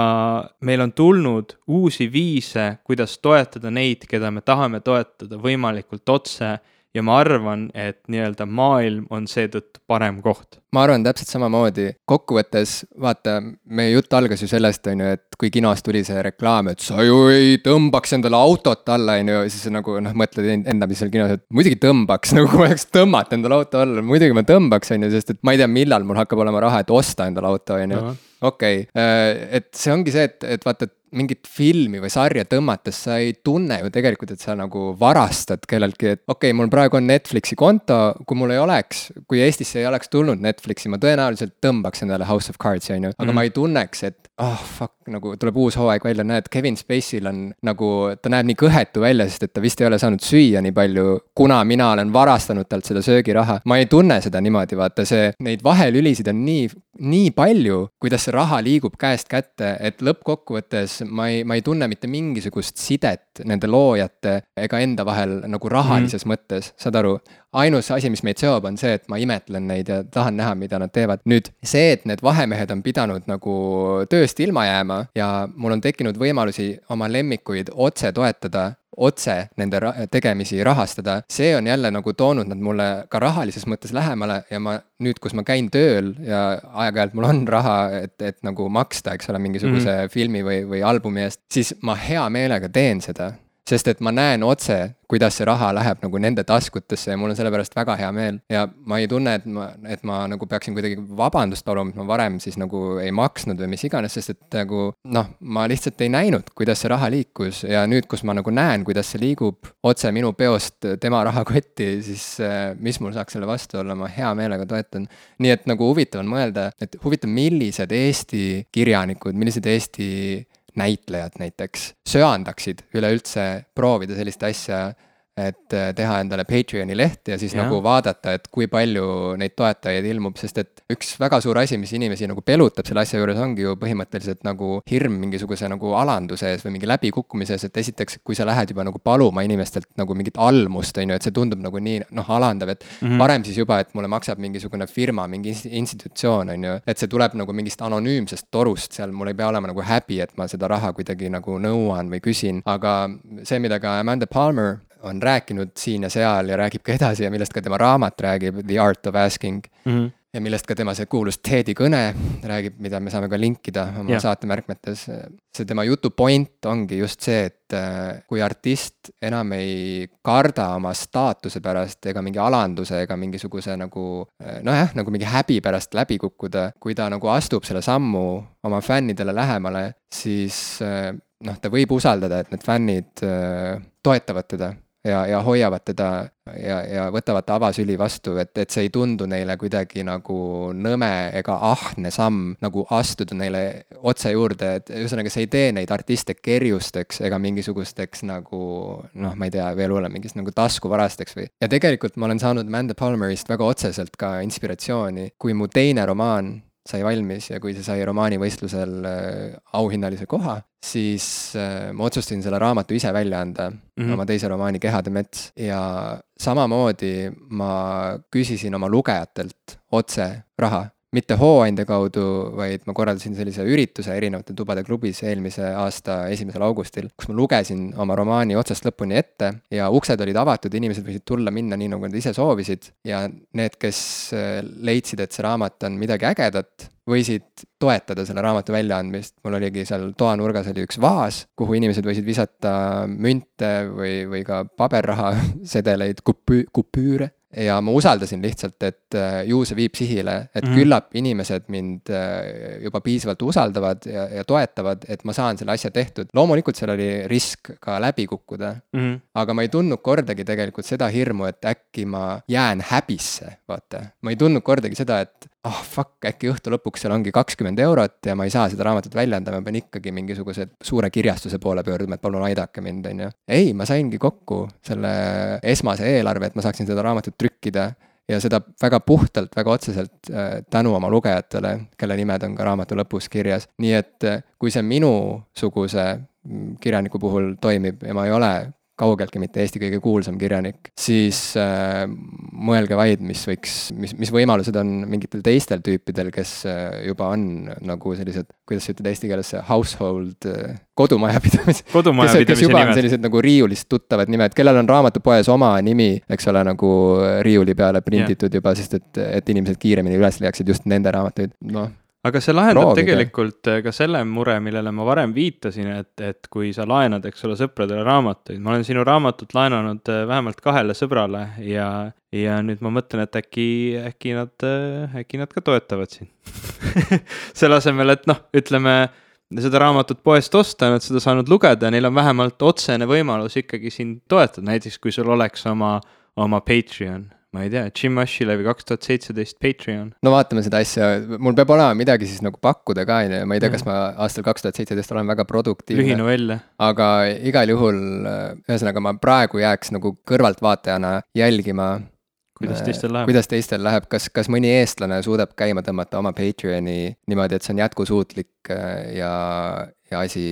meil on tulnud uusi viise, kuidas toetada neid, keda me tahame toetada võimalikult otse ja ma arvan, et nii-öelda maailm on seetõttu parem koht. ma arvan täpselt samamoodi, kokkuvõttes vaata, meie jutt algas ju sellest, on ju, et kui kinos tuli see reklaam, et sa ju ei tõmbaks endale autot alla, on ju, siis nagu noh, mõtled enda, mis seal kinos, et muidugi tõmbaks, <laughs> nagu kui oleks tõmmata endale auto alla, muidugi ma tõmbaks, on ju, sest et ma ei tea, millal mul hakkab olema raha, et osta endale auto, on ju. okei, äh, et see ongi see, et, et vaata, et mingit filmi või sarja tõmmates sa ei tunne ju tegelikult, et sa nagu varastad kelleltki, et okei okay,, mul praegu on Netflixi konto, kui mul ei oleks, kui Eestisse ei oleks tulnud Netflixi, ma tõenäoliselt tõmbaks endale House of Cards'i, on ju, aga mm. ma ei tunneks, et ah oh, fuck, nagu tuleb uus hooaeg välja, näed, Kevin Spacey'l on nagu, ta näeb nii kõhetu välja, sest et ta vist ei ole saanud süüa nii palju, kuna mina olen varastanud talt seda söögiraha. ma ei tunne seda niimoodi, vaata see, neid vahelülisid on nii, nii palju, kuidas see raha liigub käest kätte, et lõppkokkuvõttes ma ei, ma ei tunne mitte mingisugust sidet nende loojate ega enda vahel nagu rahalises mm. mõttes, saad aru? Ainus asi, mis meid seob, on see, et ma imetlen neid ja tahan näha, mida nad teevad. nüüd see, et need vahemehed on pidanud nagu tööst ilma jääma ja mul on tekkinud võimalusi oma lemmikuid otse toetada, otse nende ra tegemisi rahastada, see on jälle nagu toonud nad mulle ka rahalises mõttes lähemale ja ma nüüd, kus ma käin tööl ja aeg-ajalt mul on raha, et, et nagu maksta, eks ole, mingisuguse mm -hmm. filmi või, või albumi eest, siis ma hea meelega teen seda sest et ma näen otse, kuidas see raha läheb nagu nende taskutesse ja mul on selle pärast väga hea meel. ja ma ei tunne, et ma, et ma nagu peaksin kuidagi vabandust paluma, et ma varem siis nagu ei maksnud või mis iganes, sest et nagu noh, ma lihtsalt ei näinud, kuidas see raha liikus ja nüüd, kus ma nagu näen, kuidas see liigub otse minu peost tema rahakotti, siis äh, mis mul saaks selle vastu olla, ma hea meelega toetan. nii et nagu huvitav on mõelda, et huvitav, millised Eesti kirjanikud, millised Eesti näitlejad näiteks söandaksid üleüldse proovida sellist asja et äh, teha endale Patreoni leht ja siis ja. nagu vaadata, et kui palju neid toetajaid ilmub, sest et üks väga suur asi, mis inimesi nagu pelutab selle asja juures, ongi ju põhimõtteliselt nagu hirm mingisuguse nagu alanduse ees või mingi läbikukkumise ees, et esiteks, kui sa lähed juba nagu paluma inimestelt nagu mingit almust, on ju, et see tundub nagu nii noh, alandav, et mm -hmm. parem siis juba, et mulle maksab mingisugune firma, mingi institutsioon, on ju, et see tuleb nagu mingist anonüümsest torust, seal mul ei pea olema nagu häbi, et ma seda raha kuidagi nagu nõuan või küsin, aga see, mida ka Amanda Palmer on rääkinud siin ja seal ja räägib ka edasi ja millest ka tema raamat räägib, The Art of Asking mm. -hmm. ja millest ka tema see kuulus TED-i kõne räägib, mida me saame ka linkida oma yeah. saate märkmetes. see tema jutu point ongi just see, et äh, kui artist enam ei karda oma staatuse pärast ega mingi alanduse ega mingisuguse nagu äh, nojah, nagu mingi häbi pärast läbi kukkuda, kui ta nagu astub selle sammu oma fännidele lähemale, siis äh, noh, ta võib usaldada, et need fännid toetavad teda ja, ja hoiavad teda ja, ja võtavad ta avasüli vastu, et, et see ei tundu neile kuidagi nagu nõme ega ahne samm nagu astuda neile otse juurde, et ühesõnaga, see ei tee neid artiste kerjusteks ega mingisugusteks nagu noh, ma ei tea, veel hullem, mingist nagu taskuvarasteks või. ja tegelikult ma olen saanud Amanda Palmerist väga otseselt ka inspiratsiooni, kui mu teine romaan sai valmis ja kui see sai romaanivõistlusel äh, auhinnalise koha, siis äh, ma otsustasin selle raamatu ise välja anda mm, -hmm. oma teise romaani Kehade mets ja samamoodi ma küsisin oma lugejatelt otse raha mitte Hooandja kaudu, vaid ma korraldasin sellise ürituse erinevate tubade klubis eelmise aasta esimesel augustil, kus ma lugesin oma romaani otsast lõpuni ette ja uksed olid avatud, inimesed võisid tulla, minna nii, nagu nad ise soovisid. ja need, kes äh, leidsid, et see raamat on midagi ägedat, võisid toetada selle raamatu väljaandmist, mul oligi seal toanurgas oli üks vaas, kuhu inimesed võisid visata münte või, või ka paberraha <laughs> sedeleid, kupüü-, kupüüre ja ma usaldasin lihtsalt, et äh, ju see viib sihile, et mm -hmm. küllap inimesed mind äh, juba piisavalt usaldavad ja, ja toetavad, et ma saan selle asja tehtud. loomulikult seal oli risk ka läbi kukkuda mm, -hmm. aga ma ei tundnud kordagi tegelikult seda hirmu, et äkki ma jään häbisse, vaata. ma ei tundnud kordagi seda, et ah oh, fuck, äkki õhtu lõpuks seal ongi kakskümmend eurot ja ma ei saa seda raamatut välja anda, ma pean ikkagi mingisuguse suure kirjastuse poole pöörduma, et palun aidake mind, on ju. ei, ma saingi kokku selle esmase eelarve, et ma saaksin seda raamatut trükkida ja seda väga puhtalt, väga otseselt äh, tänu oma lugejatele, kelle nimed on ka raamatu lõpus kirjas. nii et äh, kui see minusuguse mm, kirjaniku puhul toimib ja ma ei ole kaugeltki mitte Eesti kõige kuulsam kirjanik, siis äh, mõelge vaid, mis võiks, mis, mis võimalused on mingitel teistel tüüpidel, kes äh, juba on nagu sellised, kuidas sa ütled eesti keeles, household äh,, kodumajapidamise. <laughs> kodumajapidamise nimed. sellised nagu riiulist tuttavad nimed, kellel on raamatupoes oma nimi, eks ole, nagu riiuli peale prinditud yeah. juba, sest et, et inimesed kiiremini üles leiaksid just nende raamatuid, noh aga see lahendab Proovige. tegelikult äh, ka selle mure, millele ma varem viitasin, et, et kui sa laenad, eks ole, sõpradele raamatuid, ma olen sinu raamatut laenanud äh, vähemalt kahele sõbrale ja, ja nüüd ma mõtlen, et äkki, äkki nad, äh, äkki nad ka toetavad sind. <laughs> Selle asemel, et noh, ütleme seda raamatut poest osta, nad seda saanud lugeda, neil on vähemalt otsene võimalus ikkagi sind toetada, näiteks kui sul oleks oma, oma Patreon ma ei tea, Jim Ashilevi kaks tuhat seitseteist Patreon. no vaatame seda asja, mul peab olema midagi siis nagu pakkuda ka, on ju, ma ei tea, kas ma aastal kaks tuhat seitseteist olen väga produktiivne. lühinovelle. aga igal juhul, ühesõnaga ma praegu jääks nagu kõrvaltvaatajana jälgima kuidas teistel läheb? kuidas teistel läheb, kas, kas mõni eestlane suudab käima tõmmata oma Patreoni niimoodi, et see on jätkusuutlik ja, ja asi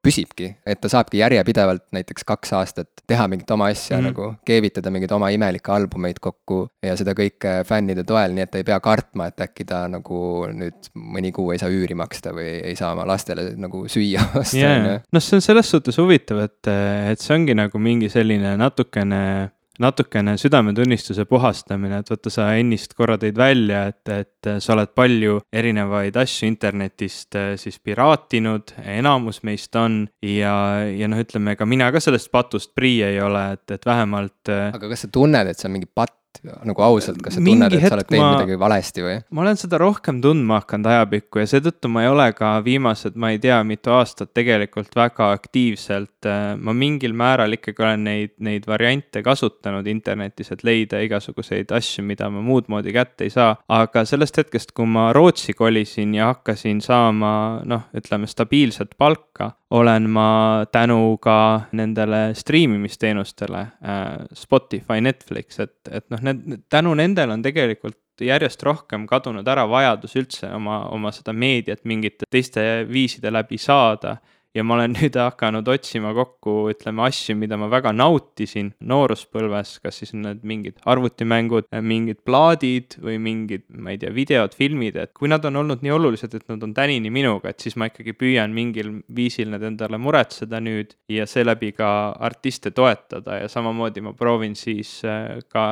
püsibki, et ta saabki järjepidevalt näiteks kaks aastat teha mingit oma asja mm -hmm. nagu, keevitada mingeid oma imelikke albumeid kokku ja seda kõike fännide toel, nii et ta ei pea kartma, et äkki ta nagu nüüd mõni kuu ei saa üüri maksta või ei saa oma lastele nagu süüa <laughs> osta yeah., noh, see on selles suhtes huvitav, et, et see ongi nagu mingi selline natukene natukene südametunnistuse puhastamine, et vaata, sa ennist korra tõid välja, et, et sa oled palju erinevaid asju internetist äh, siis piraatinud, enamus meist on ja, ja noh, ütleme, ega mina ka sellest patust prii ei ole, et, et vähemalt. Äh, aga kas sa tunned, et see on mingi patt? Nagu ausalt, kas sa tunned, et sa oled teinud ma, midagi valesti või? ma olen seda rohkem tundma hakanud ajapikku ja seetõttu ma ei ole ka viimased, ma ei tea, mitu aastat tegelikult väga aktiivselt. Äh, ma mingil määral ikkagi olen neid, neid variante kasutanud internetis, et leida igasuguseid asju, mida ma muud moodi kätte ei saa. aga sellest hetkest, kui ma Rootsi kolisin ja hakkasin saama noh, ütleme stabiilset palka, olen ma tänu ka nendele striimimisteenustele äh,, Spotify, Netflix, et, et noh, need, tänu nendele on tegelikult järjest rohkem kadunud ära vajadus üldse oma, oma seda meediat mingite teiste viiside läbi saada ja ma olen <laughs> nüüd hakanud otsima kokku, ütleme, asju, mida ma väga nautisin nooruspõlves, kas siis need mingid arvutimängud, mingid plaadid või mingid, ma ei tea, videod, filmid, et kui nad on olnud nii olulised, et nad on tänini minuga, et siis ma ikkagi püüan mingil viisil need endale muretseda nüüd ja seeläbi ka artiste toetada ja samamoodi ma proovin siis äh, ka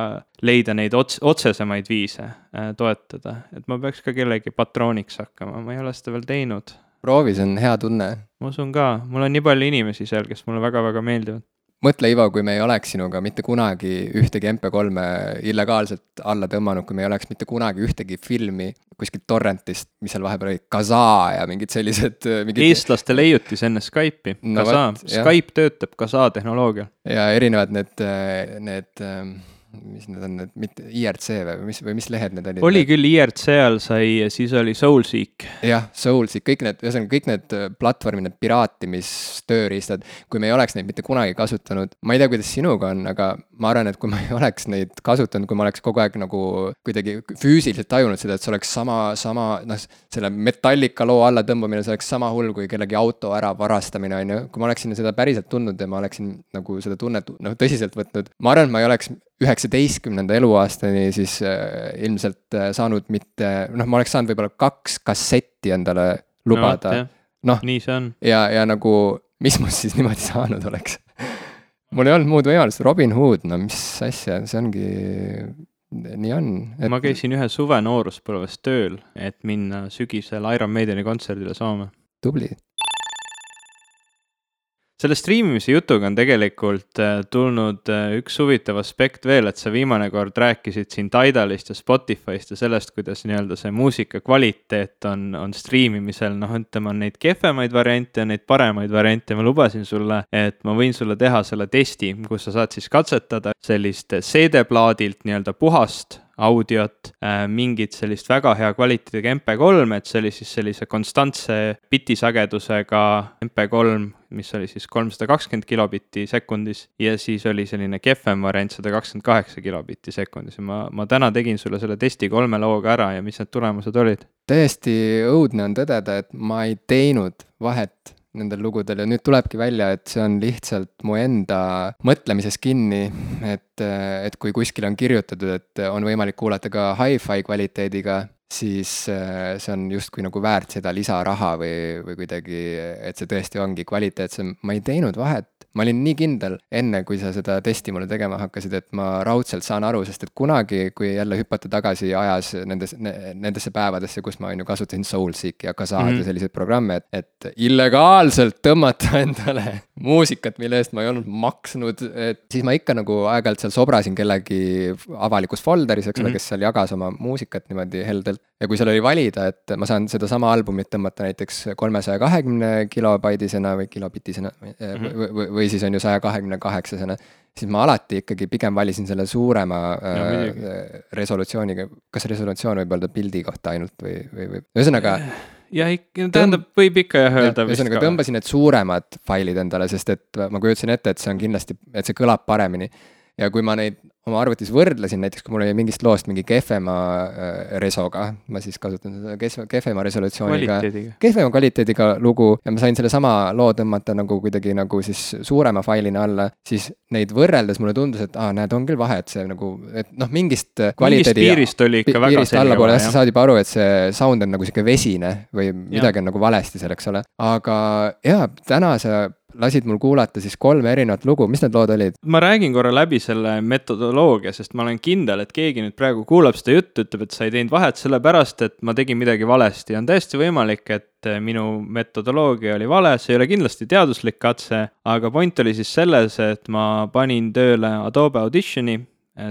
leida neid ots-, otsesemaid viise äh, toetada, et ma peaks ka kellegi patrooniks hakkama, ma ei ole seda veel teinud proovi, see on hea tunne. ma usun ka, mul on nii palju inimesi seal, kes mulle väga-väga meeldivad. mõtle, Ivo, kui me ei oleks sinuga mitte kunagi ühtegi MP3-e illegaalselt alla tõmmanud, kui me ei oleks mitte kunagi ühtegi filmi kuskilt torrentist, mis seal vahepeal olid, Kazaa ja mingid sellised mingid.... eestlaste leiutis enne Skype'i no,, Kazaa, Skype töötab Kazaa tehnoloogial. ja erinevad need, need mis need on, need mitte IRC või mis, või mis lehed need olid? oli küll IRC all sai, siis oli Soulseek. jah, Soulseek, kõik need, ühesõnaga kõik need äh, platvormid, need piraatimistööriistad, kui me ei oleks neid mitte kunagi kasutanud, ma ei tea, kuidas sinuga on, aga ma arvan, et kui ma ei <laughs> oleks neid kasutanud, kui ma oleks kogu aeg nagu kuidagi füüsiliselt tajunud seda, et see oleks sama, sama noh, selle Metallica loo allatõmbamine, see oleks sama hull kui kellegi auto ära varastamine, on ju. kui ma oleksin seda päriselt tundnud ja ma oleksin nagu seda tunnet noh, tõsiselt võtnud, ma arvan, et ma ei oleks üheksateistkümnenda eluaastani siis äh, ilmselt äh, saanud mitte, noh, ma oleks saanud võib-olla kaks kassetti endale lubada no,. noh, nii see on. ja, ja nagu, mis must siis niimoodi <laughs> saanud oleks mul ei olnud muud võimalust, Robin Hood, no mis asja, see ongi, nii on et.... ma käisin ühe suve nooruspõlves tööl, et minna sügisel Iron Maideni kontserdile Soome. tubli selle striimimise jutuga on tegelikult äh, tulnud äh, üks huvitav aspekt veel, et sa viimane kord rääkisid siin Tidalist ja Spotify'st ja sellest, kuidas nii-öelda see muusika kvaliteet on, on striimimisel, noh, ütleme, on neid kehvemaid variante ja neid paremaid variante, ma lubasin sulle, et ma võin sulle teha selle testi, kus sa saad siis katsetada sellist CD-plaadilt nii-öelda puhast audiot, äh, mingit sellist väga hea kvaliteediga MP3, et see oli siis sellise konstantse bitisagedusega MP3, mis oli siis kolmsada kakskümmend kilobitti sekundis ja siis oli selline kehvem variant, sada kakskümmend kaheksa kilobitti sekundis ja ma, ma täna tegin sulle selle testi kolme looga ära ja mis need tulemused olid? täiesti õudne on tõdeda, et ma ei teinud vahet nendel lugudel ja nüüd tulebki välja, et see on lihtsalt mu enda mõtlemises kinni, et, et kui kuskil on kirjutatud, et on võimalik kuulata ka hi-fi kvaliteediga, siis see on justkui nagu väärt seda lisaraha või, või kuidagi, et see tõesti ongi kvaliteetsem, ma ei teinud vahet ma olin nii kindel enne, kui sa seda testi mulle tegema hakkasid, et ma raudselt saan aru, sest et kunagi, kui jälle hüpata tagasi ajas nendes ne,, nendesse päevadesse, kus ma on ju kasutasin Soulseeki ja Kazaa mm -hmm. ja selliseid programme, et, et illegaalselt tõmmata <laughs> endale muusikat, mille eest ma ei olnud maksnud, et siis ma ikka nagu aeg-ajalt seal sobrasin kellegi avalikus folder'is, eks ole mm -hmm., kes seal jagas oma muusikat niimoodi heldelt. ja kui seal oli valida, et ma saan sedasama albumit tõmmata näiteks kolmesaja kahekümne kilobaidisena või kilobitisena mm -hmm. või, või, või siis on ju saja kahekümne kaheksasena, siis ma alati ikkagi pigem valisin selle suurema no, äh, resolutsiooniga, kas resolutsioon võib öelda pildi kohta ainult või, või, või ühesõnaga jah, tähendab, võib ikka jah öelda. ühesõnaga tõmbasin need suuremad failid endale, sest et ma kujutasin ette, et see on kindlasti, et see kõlab paremini. ja kui ma neid oma arvutis võrdlesin, näiteks kui mul oli mingist loost mingi kehvema äh, resoga, ma siis kasutan seda kehvema, kehvema resolutsiooniga, kehvema kvaliteediga lugu ja ma sain sellesama loo tõmmata nagu kuidagi nagu siis suurema failina alla, siis neid võrreldes mulle tundus, et aa, näed, on küll vahe, et see nagu, et noh, mingist kvaliteedi mingist piirist oli ikka väga selge allapoole, jah, sa saad juba aru, et see sound on nagu sihuke vesine või midagi ja. on nagu valesti seal, eks ole. aga jaa, täna sa lasid mul kuulata siis kolme erinevat lugu, mis need lood olid? ma räägin korra läbi selle metodoloogia, sest ma olen kindel, et keegi nüüd praegu kuulab seda juttu, ütleb, et sa ei teinud vahet sellepärast, et ma tegin midagi valesti. on täiesti võimalik, et minu metodoloogia oli vale, see ei ole kindlasti teaduslik katse, aga point oli siis selles, et ma panin tööle Adobe Auditioni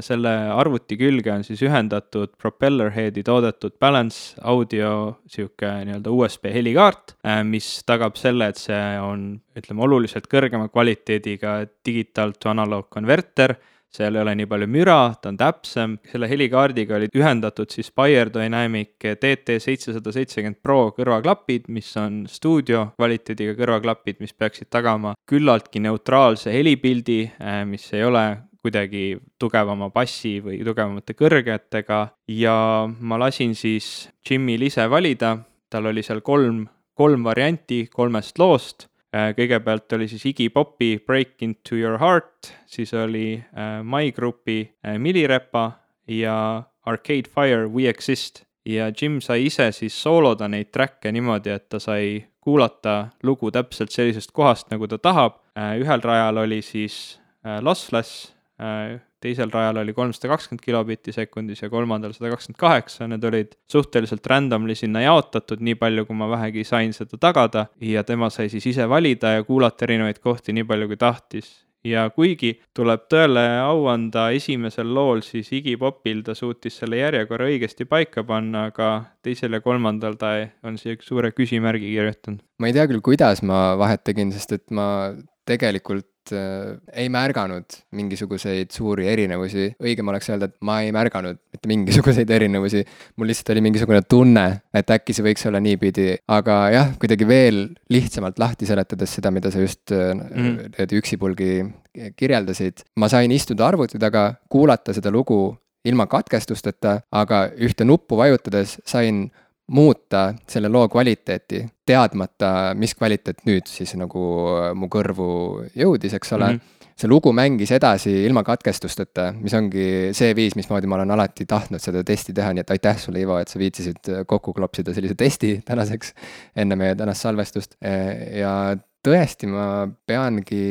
selle arvuti külge on siis ühendatud Propellerheadi toodetud Balance audio sihuke nii-öelda USB helikaart, äh, mis tagab selle, et see on, ütleme, oluliselt kõrgema kvaliteediga digital to analog konverter seal ei ole nii palju müra, ta on täpsem, selle helikaardiga olid ühendatud siis Beyerdynamic DT seitsesada seitsekümmend Pro kõrvaklapid, mis on stuudio kvaliteediga kõrvaklapid, mis peaksid tagama küllaltki neutraalse helipildi, äh, mis ei ole kuidagi tugevama bassi või tugevamate kõrgetega ja ma lasin siis Jimmyl ise valida, tal oli seal kolm, kolm varianti kolmest loost. Äh, kõigepealt oli siis Iggy Popi Break into your heart, siis oli äh, My Grupi äh, Millirepa ja Arcade Fire We Exist ja Jim sai ise siis sooloda neid track'e niimoodi, et ta sai kuulata lugu täpselt sellisest kohast, nagu ta tahab. ühel rajal oli siis lossless teisel rajal oli kolmsada kakskümmend kilobitti sekundis ja kolmandal sada kakskümmend kaheksa, need olid suhteliselt randomly sinna jaotatud, nii palju, kui ma vähegi sain seda tagada ja tema sai siis ise valida ja kuulata erinevaid kohti nii palju, kui tahtis. ja kuigi tuleb tõele au anda, esimesel lool siis Iggy Popil ta suutis selle järjekorra õigesti paika panna, aga teisel ja kolmandal ta on siia suure küsimärgi kirjutanud. ma ei tea küll, kuidas ma vahet tegin, sest et ma tegelikult äh, ei märganud mingisuguseid suuri erinevusi, õigem oleks öelda, et ma ei märganud mitte mingisuguseid erinevusi. mul lihtsalt oli mingisugune tunne, et äkki see võiks olla niipidi, aga jah, kuidagi veel lihtsamalt lahti seletades seda, mida sa just mm. üksipulgi kirjeldasid. ma sain istuda arvuti taga, kuulata seda lugu ilma katkestusteta, aga ühte nuppu vajutades sain muuta selle loo kvaliteeti, teadmata, mis kvaliteet nüüd siis nagu äh, mu kõrvu jõudis, eks ole mm. -hmm see lugu mängis edasi ilma katkestusteta, mis ongi see viis, mismoodi ma olen alati tahtnud seda testi teha, nii et aitäh sulle, Ivo, et sa viitsisid äh, kokku klopsida sellise testi tänaseks enne meie tänast salvestust. Äh, ja tõesti, ma peangi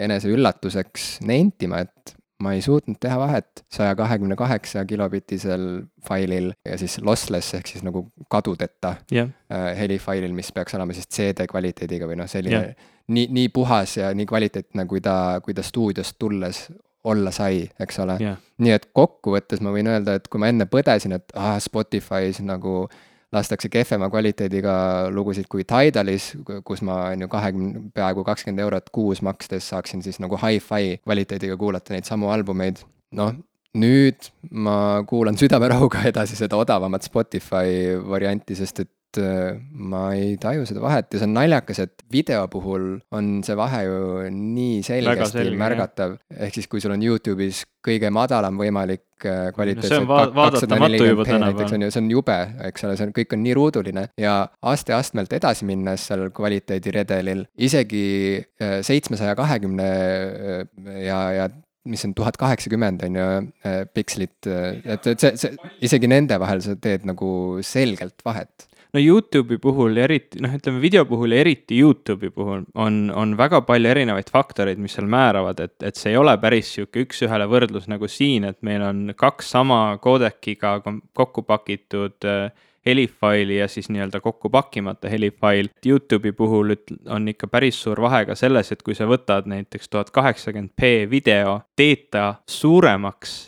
enese üllatuseks nentima, et ma ei suutnud teha vahet saja kahekümne kaheksa kilobitisel failil ja siis lossless ehk siis nagu kadudeta yeah. Äh, helifailil, mis peaks olema siis CD kvaliteediga või noh, selline yeah. nii, nii puhas ja nii kvaliteetne, kui ta, kui ta stuudiost tulles olla sai, eks ole yeah.. nii et kokkuvõttes ma võin öelda, et kui ma enne põdesin, et ah, Spotify's nagu äh, lastakse kehvema kvaliteediga lugusid kui Tidalis, kus ma on ju kahekümne, peaaegu kakskümmend eurot kuus makstes saaksin siis nagu hi-fi kvaliteediga kuulata neid samu albumeid. noh, nüüd ma kuulan südamerahuga <laughs> edasi seda odavamat Spotify varianti, sest et et äh, ma ei taju seda vahet ja see on naljakas, et video puhul on see vahe ju nii selgesti selge, märgatav. ehk siis, kui sul on Youtube'is kõige madalam võimalik äh, kvaliteet no. on vaadatamatu juba tänapäeval. on ju, see on jube, eks ole, see on, kõik on nii ruuduline ja aste-astmelt edasi minnes seal kvaliteediredelil isegi äh, seitsmesaja kahekümne ja, ja mis on tuhat kaheksakümmend on ju pikslit, et, et see, see isegi nende vahel sa teed nagu selgelt vahet no Youtube'i puhul eriti noh, ütleme video puhul ja eriti Youtube'i puhul on, on väga palju erinevaid faktoreid, mis seal määravad, et, et see ei ole päris sihuke üks-ühele võrdlus nagu siin, et meil on kaks sama koodekiga kokku pakitud äh, helifaili ja siis nii-öelda kokku pakkimata helifail. Youtube'i puhul on ikka päris suur vahe ka selles, et kui sa võtad näiteks tuhat kaheksakümmend P video, teed ta suuremaks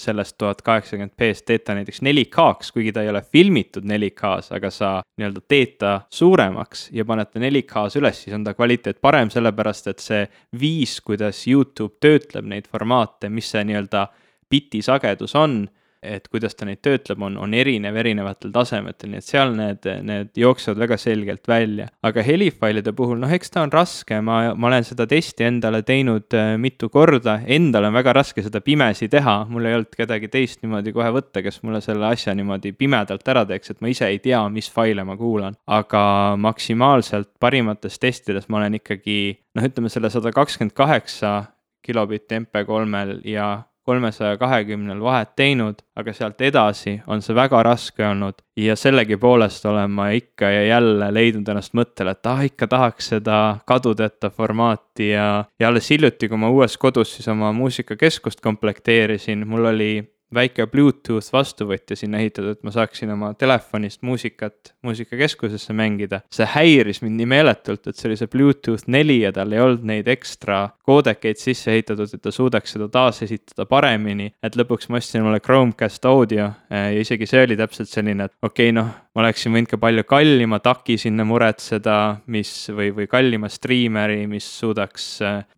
sellest tuhat kaheksakümmend B-st teed ta näiteks 4K-ks, kuigi ta ei ole filmitud 4K-s, aga sa nii-öelda teed ta suuremaks ja paned ta 4K-s üles, siis on ta kvaliteet parem, sellepärast et see viis, kuidas Youtube töötleb neid formaate, mis see nii-öelda biti sagedus on et kuidas ta neid töötleb, on, on erinev erinevatel tasemetel, nii et seal need, need jooksevad väga selgelt välja. aga helifailide puhul, noh, eks ta on raske, ma, ma olen seda testi endale teinud äh, mitu korda, endal on väga raske seda pimesi teha, mul ei olnud kedagi teist niimoodi kohe võtta, kes mulle selle asja niimoodi pimedalt ära teeks, et ma ise ei tea, mis faile ma kuulan. aga maksimaalselt parimates testides ma olen ikkagi noh, ütleme selle sada kakskümmend kaheksa kilobitti MP3-l ja kolmesaja kahekümnel vahet teinud, aga sealt edasi on see väga raske olnud. Ja sellegipoolest olen ma ikka ja jälle leidnud ennast mõttele, et ah, ikka tahaks seda kadudeta formaati ja, ja alles hiljuti, kui ma uues kodus siis oma muusikakeskust komplekteerisin, mul oli väike Bluetooth vastuvõtja sinna ehitatud, et ma saaksin oma telefonist muusikat muusikakeskusesse mängida. see häiris mind nii meeletult, et see oli see Bluetooth neli ja tal ei olnud neid ekstra koodekeid sisse ehitatud, et ta suudaks seda taasesitada paremini. et lõpuks ma ostsin omale Chromecast audio ja isegi see oli täpselt selline, et okei okay,, noh, ma oleksin võinud ka palju kallima taki sinna muretseda, mis või, või kallima striimeri, mis suudaks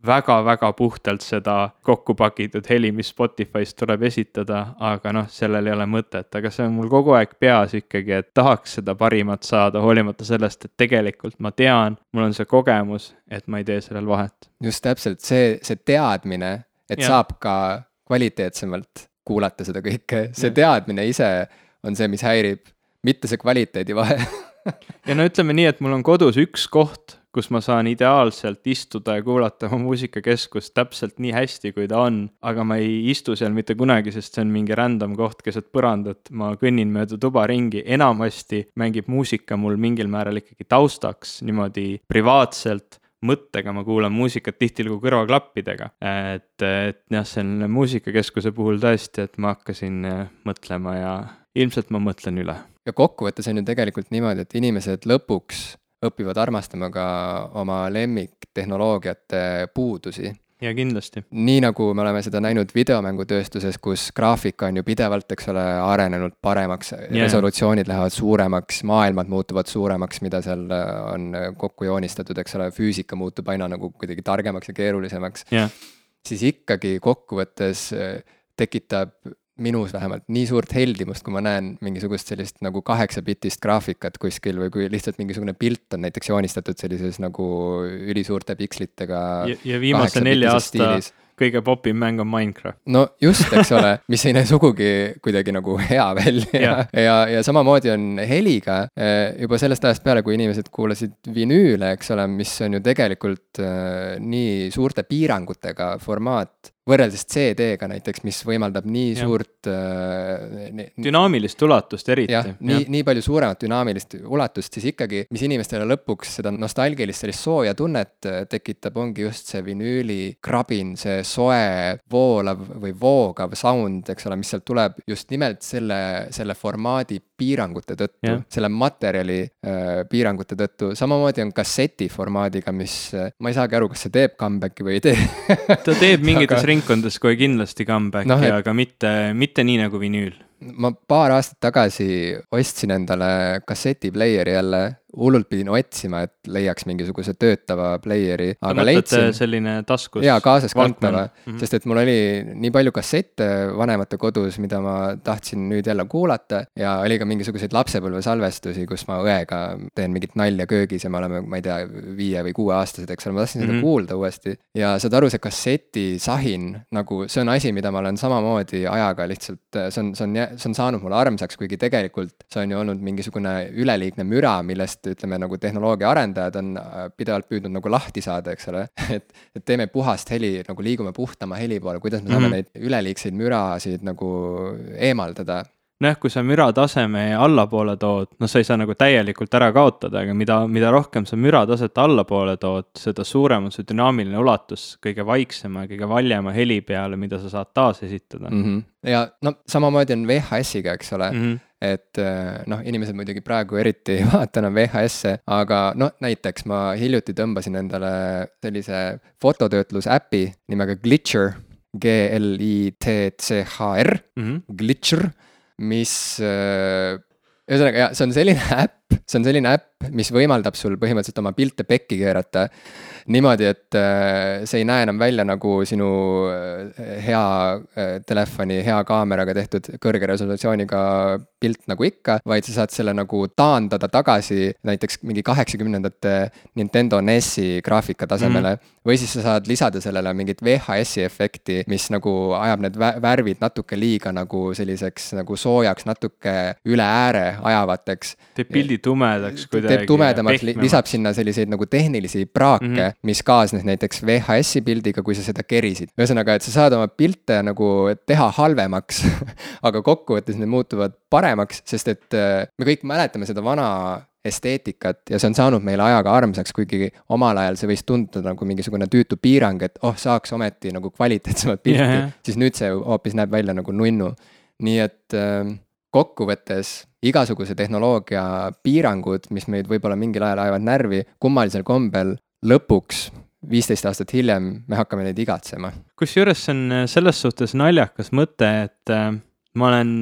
väga-väga eh, puhtalt seda kokku pakitud heli, mis Spotify'st tuleb esitada aga noh, sellel ei ole mõtet, aga see on mul kogu aeg peas ikkagi, et tahaks seda parimat saada, hoolimata sellest, et tegelikult ma tean, mul on see kogemus, et ma ei tee sellel vahet. just täpselt see, see teadmine, et ja. saab ka kvaliteetsemalt kuulata seda kõike, see ja. teadmine ise on see, mis häirib, mitte see kvaliteedi vahe ja no ütleme nii, et mul on kodus üks koht, kus ma saan ideaalselt istuda ja kuulata oma muusikakeskust täpselt nii hästi, kui ta on. aga ma ei istu seal mitte kunagi, sest see on mingi random koht keset põrandat, ma kõnnin mööda tuba ringi, enamasti mängib muusika mul mingil määral ikkagi taustaks niimoodi privaatselt mõttega ma kuulan muusikat tihtilugu kõrvaklappidega. et, et jah, selle muusikakeskuse puhul tõesti, et ma hakkasin mõtlema ja ilmselt ma mõtlen üle. Ja kokkuvõttes on ju tegelikult niimoodi, et inimesed lõpuks õpivad armastama ka oma lemmiktehnoloogiate puudusi ja kindlasti. nii nagu me oleme seda näinud videomängutööstuses, kus graafika on ju pidevalt, eks ole, arenenud paremaks yeah., resolutsioonid lähevad suuremaks, maailmad muutuvad suuremaks, mida seal äh, on kokku joonistatud, eks ole, füüsika muutub aina nagu kuidagi targemaks ja keerulisemaks yeah.. siis ikkagi kokkuvõttes äh, tekitab minus vähemalt nii suurt heldimust, kui ma näen mingisugust sellist nagu kaheksapitist graafikat kuskil või kui lihtsalt mingisugune pilt on näiteks joonistatud sellises nagu ülisuurte pikslitega. ja viimase nelja aasta stiilis kõige popim mäng on Minecraft. no just, eks ole, mis ei näe sugugi kuidagi nagu hea välja ja, ja, ja samamoodi on heliga eh, juba sellest ajast peale, kui inimesed kuulasid vinüüle, eks ole, mis on ju tegelikult äh, nii suurte piirangutega formaat võrreldes CD-ga näiteks, mis võimaldab nii ja. suurt äh,. dünaamilist ulatust eriti. jah, nii, nii palju suuremat dünaamilist ulatust, siis ikkagi, mis inimestele lõpuks seda nostalgilist sellist sooja tunnet äh, tekitab, ongi just see vinüüli krabin, see soe, voolav või voogav sound, eks ole, mis sealt tuleb just nimelt selle, selle formaadi piirangute tõttu, selle materjali äh, piirangute tõttu, samamoodi on kasseti formaadiga, mis äh,, ma ei saagi aru, kas see teeb comeback'i või ei tee. Ta teeb <laughs> mingites aga... ringkondades kohe kindlasti comeback'i no,, et... aga mitte, mitte nii nagu vinüül. ma paar aastat tagasi ostsin endale kassetipleieri jälle hullult pidin otsima, et leiaks mingisuguse töötava player'i, aga leidsin. selline taskus. jaa, kaasaskantava mm, -hmm. sest et mul oli nii palju kassette vanemate kodus, mida ma tahtsin nüüd jälle kuulata ja oli ka mingisuguseid lapsepõlvesalvestusi, kus ma õega teen mingit nalja köögis ja me oleme, ma ei tea, viie või kuueaastased, eks ole, ma tahtsin mm -hmm. seda mhm. kuulda uuesti. ja saad aru, see kassetisahin nagu, see on asi, mida ma olen samamoodi ajaga lihtsalt, see on, see on, see on saanud mulle armsaks, kuigi tegelikult see on ju olnud mingisugune üleliigne müra, millest ütleme nagu tehnoloogia arendajad on äh, pidevalt püüdnud nagu lahti saada, eks ole. <laughs> et, et teeme puhast heli, nagu liigume puhtama heli poole, kuidas me saame mm -hmm. neid üleliigseid mürasid nagu eemaldada nojah, kui sa müra taseme allapoole tood, noh, sa ei saa nagu täielikult ära kaotada, aga mida, mida rohkem sa müra taset allapoole tood, seda suurem on see dünaamiline ulatus kõige vaiksema kõige valjema heli peale, mida sa saad taasesitada mm. -hmm. ja no samamoodi on VHS-iga, eks ole mm. -hmm et äh, noh, inimesed muidugi praegu eriti ei <laughs> vaata enam VHS-e, aga noh, näiteks ma hiljuti tõmbasin endale sellise fototöötlusäpi nimega Glitcher, G-L-I-T-C-H-R mm, -hmm. Glitcher, mis äh, ühesõnaga jah, see on selline <laughs> äpp, see on selline äpp, mis võimaldab sul põhimõtteliselt oma pilte pekki keerata niimoodi, et äh, see ei näe enam välja nagu sinu äh, hea äh, telefoni hea kaameraga tehtud kõrge resolutsiooniga pilt nagu ikka, vaid sa saad selle nagu taandada tagasi näiteks mingi kaheksakümnendate Nintendo NES-i graafika tasemele mm. või siis sa saad lisada sellele mingit VHS-i efekti, mis nagu ajab need värvid natuke liiga nagu selliseks nagu soojaks, natuke üle ääre ajavateks. teeb pildi tumedaks kuidagi. Teeb tumedamaks, lisab sinna selliseid nagu tehnilisi praake mm, -hmm. mis kaasnes näiteks VHS-i pildiga, kui sa seda kerisid. ühesõnaga, et sa saad oma pilte nagu teha halvemaks <laughs> aga kokkuvõttes need muutuvad paremaks, sest et äh, me kõik mäletame seda vana esteetikat ja see on saanud meile ajaga armsaks, kuigi omal ajal see võis tunduda nagu mingisugune tüütu piirang, et oh, saaks ometi nagu kvaliteetsemat pilti yeah., siis nüüd see hoopis näeb välja nagu nunnu. nii et äh, kokkuvõttes igasuguse tehnoloogia piirangud, mis meid võib-olla mingil ajal ajavad närvi, kummalisel kombel lõpuks viisteist aastat hiljem me hakkame neid igatsema. kusjuures see on selles suhtes naljakas mõte, et äh, ma olen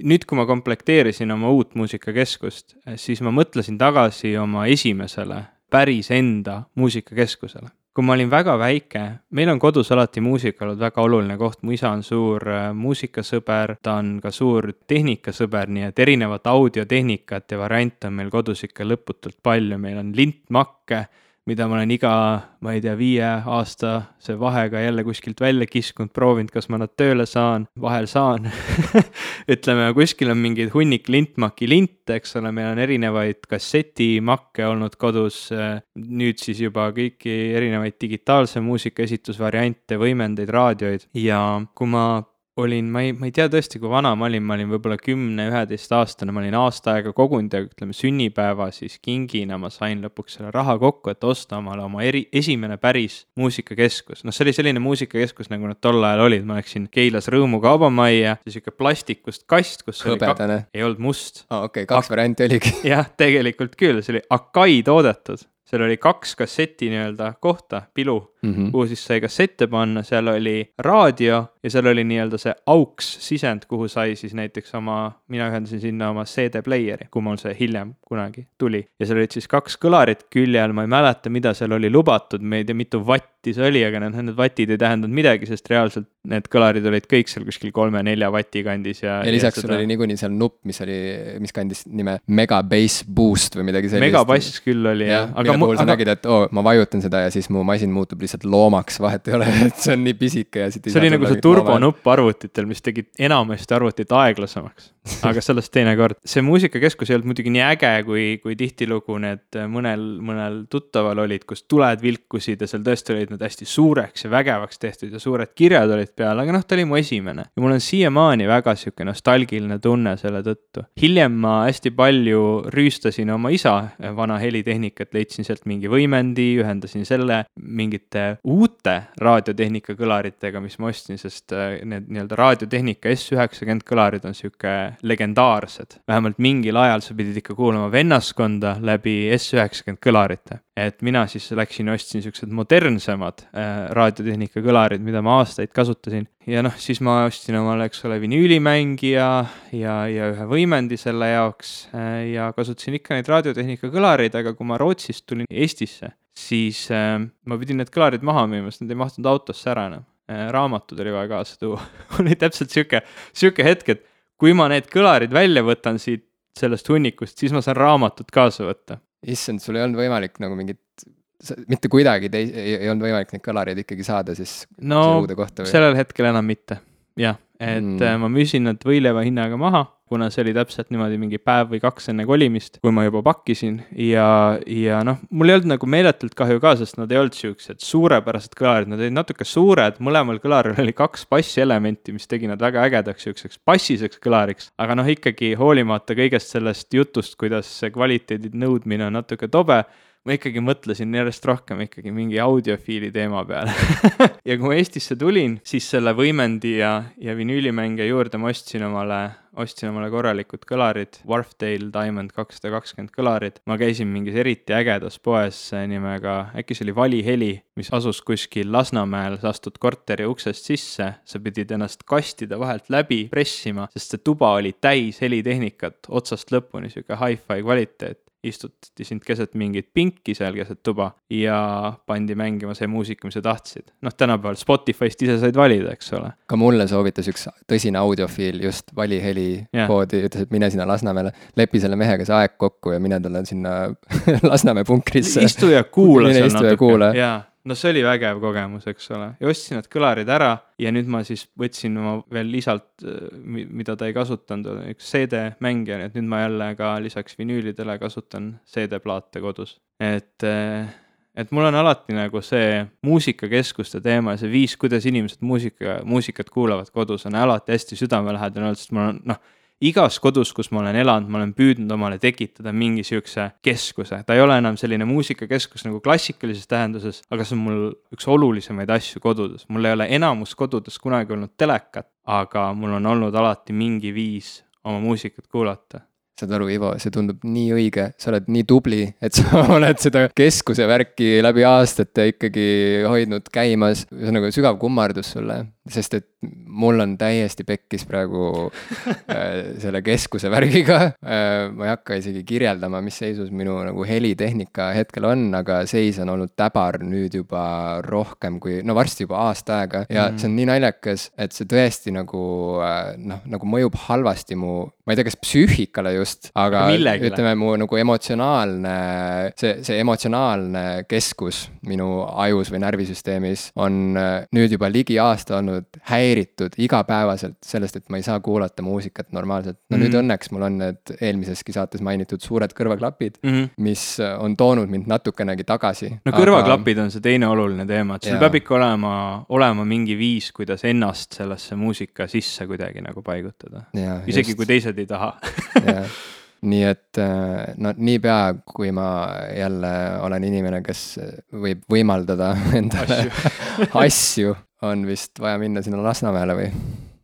nüüd, kui ma komplekteerisin oma uut muusikakeskust, siis ma mõtlesin tagasi oma esimesele päris enda muusikakeskusele. Kui ma olin väga väike, meil on kodus alati muusika olnud väga oluline koht, mu isa on suur äh, muusikasõber, ta on ka suur tehnikasõber, nii et erinevat audiotehnikat ja variante on meil kodus ikka lõputult palju, meil on lintmakke mida ma olen iga, ma ei tea, viieaastase vahega jälle kuskilt välja kiskunud, proovinud, kas ma nad tööle saan, vahel saan <laughs> ütleme, kuskil on mingeid hunnik lintmaki linte, eks ole, meil on erinevaid kassetimakke olnud kodus, nüüd siis juba kõiki erinevaid digitaalse muusika esitusvariante, võimendeid, raadioid. Ja kui ma olin, ma ei, ma ei tea tõesti, kui vana ma olin, ma olin võib-olla kümne, üheteistaastane, ma olin aasta aega kogunud ja ütleme, sünnipäeva siis kingina ma sain lõpuks selle raha kokku, et osta omale oma eri, esimene päris muusikakeskus. noh, see oli selline muusikakeskus, nagu nad tol ajal olid, ma läksin Keilas Rõõmu kaubamajja, sihuke plastikust kast, kus hõbedane. ei olnud must. aa, okei kaks Ak varianti oligi. <laughs> jah, tegelikult küll, see oli Akai toodetud seal oli kaks kasseti nii-öelda kohta, pilu mm, -hmm. kuhu siis sai kassette panna, seal oli raadio ja seal oli nii-öelda see auks sisend, kuhu sai siis näiteks oma, mina ühendasin sinna oma CD-player'i, kui mul see hiljem kunagi tuli. ja seal olid siis kaks kõlarit külje all, ma ei mäleta, mida seal oli lubatud, me ei tea, mitu vatti see oli, aga need, need vatid ei tähendanud midagi, sest reaalselt need kõlarid olid kõik seal kuskil kolme-nelja vati kandis ja. ja lisaks ja sul oli niikuinii seal nupp, mis oli, mis kandis nime Mega Bass Boost või midagi sellist. Mega Bass küll oli jah ja,. aga puhul sa aga... nägid, et oo oh,, ma vajutan seda ja siis mu masin muutub lihtsalt loomaks, vahet ei ole, <laughs> et see on nii pisike ja siit see oli nagu see turbonupp arvutitel, mis tegid enamasti arvutit aeglasemaks. aga sellest teinekord. see muusikakeskus ei olnud muidugi nii äge, kui, kui tihtilugu need mõnel, mõnel tuttaval olid, kus tuled vilkusid ja seal tõesti olid need hästi suureks ja vägevaks tehtud ja suured kirjad olid peal, aga noh, ta oli mu esimene. ja mul on siiamaani väga sihuke nostalgiline tunne selle tõttu. hiljem ma hästi palju rüüstasin oma isa vana helitehnikat, leidsin sealt mingi võimendi, ühendasin selle mingite uute raadiotehnika kõlaritega, mis ma ostsin, sest äh, need nii-öelda raadiotehnika S90 kõlarid on sihuke legendaarsed. vähemalt mingil ajal sa pidid ikka kuulama vennaskonda läbi S90 kõlarite. Et mina siis läksin ja ostsin siuksed modernsemad äh, raadiotehnika kõlarid, mida ma aastaid kasutasin. ja noh, siis ma ostsin omale, eks ole, vinüülimängija ja, ja ühe võimendi selle jaoks äh, ja kasutasin ikka neid raadiotehnika kõlareid, aga kui ma Rootsist tulin Eestisse, siis äh, ma pidin need kõlarid maha müüma, sest need ei mahtunud autosse ära enam äh, raamatud oli vaja kaasa tuua <laughs> oli täpselt sihuke, sihuke hetk, et kui ma need kõlarid välja võtan siit sellest hunnikust, siis ma saan raamatut kaasa võtta. Issand, sul ei olnud võimalik nagu mingit, mitte kuidagi tei-, ei, ei olnud võimalik neid kõlareid ikkagi saada siis no sellel hetkel enam mitte, jah, et mm. Äh, ma müüsin nad võileiva hinnaga maha kuna see oli täpselt niimoodi mingi päev või kaks enne kolimist, kui ma juba pakkisin ja, ja noh, mul ei olnud nagu meeletult kahju ka, sest nad ei olnud siuksed suurepärased kõlarid, nad olid natuke suured, mõlemal kõlaril oli kaks bassielementi, mis tegi nad väga ägedaks siukseks bassiseks kõlariks. aga noh, ikkagi hoolimata kõigest sellest jutust, kuidas see kvaliteedi nõudmine on natuke tobe ma ikkagi mõtlesin järjest rohkem ikkagi mingi audiofiili teema peale <laughs> ja kui ma Eestisse tulin, siis selle võimendi ja, ja vinüülimängija juurde ma ostsin omale, ostsin omale korralikud kõlarid, Wharfdale Diamond kakssada kakskümmend kõlarid. ma käisin mingis eriti ägedas poes nimega, äkki see oli Vali Heli, mis asus kuskil Lasnamäel, sa astud korteri uksest sisse, sa pidid ennast kastide vahelt läbi pressima, sest see tuba oli täis helitehnikat otsast lõpuni, sihuke hi-fi kvaliteet istutati sind keset mingit pinki seal keset tuba ja pandi mängima see muusika, mis sa tahtsid. noh, tänapäeval Spotify'st ise said valida, eks ole. ka mulle soovitas üks tõsine audiofiil just valiheli yeah. koodi, ütles, et mine sinna Lasnamäele, lepi selle mehega see aeg kokku ja mine talle sinna <laughs> Lasnamäe punkrisse. istu ja kuula seal natuke, jaa no see oli vägev kogemus, eks ole, ja ostsin need kõlarid ära ja nüüd ma siis võtsin oma veel lisalt, mida ta ei kasutanud, üks CD-mängija, nii et nüüd ma jälle ka lisaks vinüülidele kasutan CD-plaate kodus, et et mul on alati nagu see muusikakeskuste teema ja see viis, kuidas inimesed muusika, muusikat kuulavad kodus, on alati hästi südamelähedane olnud, sest mul on noh igas kodus, kus ma olen elanud, ma olen püüdnud omale tekitada mingi sihukese keskuse, ta ei ole enam selline muusikakeskus nagu klassikalises tähenduses, aga see on mul üks olulisemaid asju kodudes, mul ei ole enamus kodudes kunagi olnud telekat, aga mul on olnud alati mingi viis oma muusikat kuulata. Saad aru, Ivo, see tundub nii õige, sa oled nii tubli, et sa <laughs> oled seda keskuse värki läbi aastate ikkagi hoidnud käimas. ühesõnaga sügav kummardus sulle, sest et mul on täiesti pekkis praegu äh, selle keskuse värgiga äh,. ma ei hakka isegi kirjeldama, mis seisus minu nagu helitehnika hetkel on, aga seis on olnud täbar nüüd juba rohkem kui, no varsti juba aasta aega ja mm. see on nii naljakas, et see tõesti nagu äh, noh, nagu mõjub halvasti mu, ma ei tea, kas psüühikale just, aga Millegile. ütleme, mu nagu emotsionaalne, see, see emotsionaalne keskus minu ajus või närvisüsteemis on nüüd juba ligi aasta olnud olnud häiritud igapäevaselt sellest, et ma ei saa kuulata muusikat normaalselt. no mm -hmm. nüüd mhm. õnneks mul on need eelmiseski saates mainitud suured kõrvaklapid mm, -hmm. mis on toonud mind natukenegi tagasi. no kõrvaklapid aga... on see teine oluline teema, et sul peab ikka olema, olema mingi viis, kuidas ennast sellesse muusika sisse kuidagi nagu paigutada. isegi just. kui teised ei taha <laughs> nii et äh, no niipea, kui ma jälle olen inimene, kes võib võimaldada endale <laughs> asju, asju, on vist vaja minna sinna Lasnamäele või?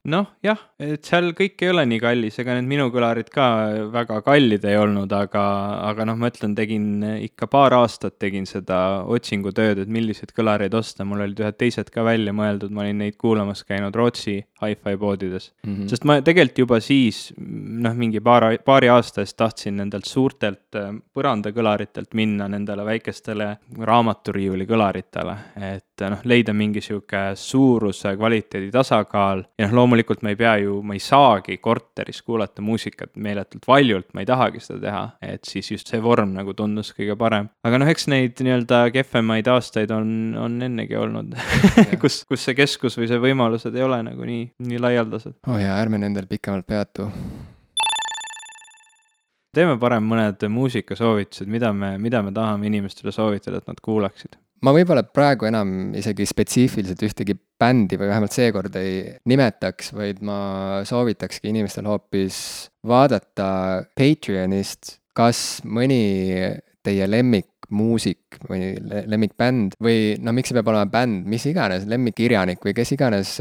noh, jah, et seal kõik ei ole nii kallis, ega need minu kõlarid ka väga kallid ei olnud, aga, aga noh, ma ütlen, tegin ikka paar aastat tegin seda otsingutööd, et milliseid kõlareid osta, mul olid ühed teised ka välja mõeldud, ma olin neid kuulamas käinud Rootsi hi-fi poodides mm. -hmm. sest ma tegelikult juba siis noh, mingi paar, paari aasta eest tahtsin nendelt suurtelt äh, põrandakõlaritelt minna nendele väikestele raamaturiiuli kõlaritele, et noh, leida mingi sihuke suuruse, kvaliteedi tasakaal ja noh, loomulikult ma ei pea ju, ma ei saagi korteris kuulata muusikat meeletult valjult, ma ei tahagi seda teha, et siis just see vorm nagu tundus kõige parem. aga noh, eks neid nii-öelda kehvemaid aastaid on, on ennegi olnud <laughs> kus, kus see keskus või see võimalused ei ole nagu nii, nii laialdased. oh jaa, ärme nendel pikemalt peatu teeme parem mõned muusikasoovitused, mida me, mida me tahame inimestele soovitada, et nad kuulaksid ma võib-olla praegu enam isegi spetsiifiliselt ühtegi bändi või vähemalt seekord ei nimetaks, vaid ma soovitakski inimestel hoopis vaadata Patreonist, kas mõni teie lemmikmuusik või lemmikbänd või no miks see peab olema bänd, mis iganes, lemmikkirjanik või kes iganes,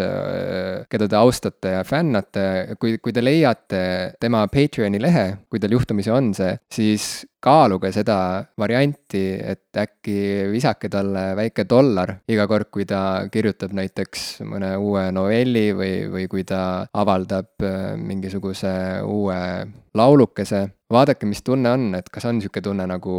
keda te austate ja fännate, kui, kui te leiate tema Patreoni lehe, kui teil juhtumisi on see, siis kaaluge seda varianti, et äkki visake talle väike dollar iga kord, kui ta kirjutab näiteks mõne uue novelli või, või kui ta avaldab äh, mingisuguse uue laulukese. vaadake, mis tunne on, et kas on niisugune tunne nagu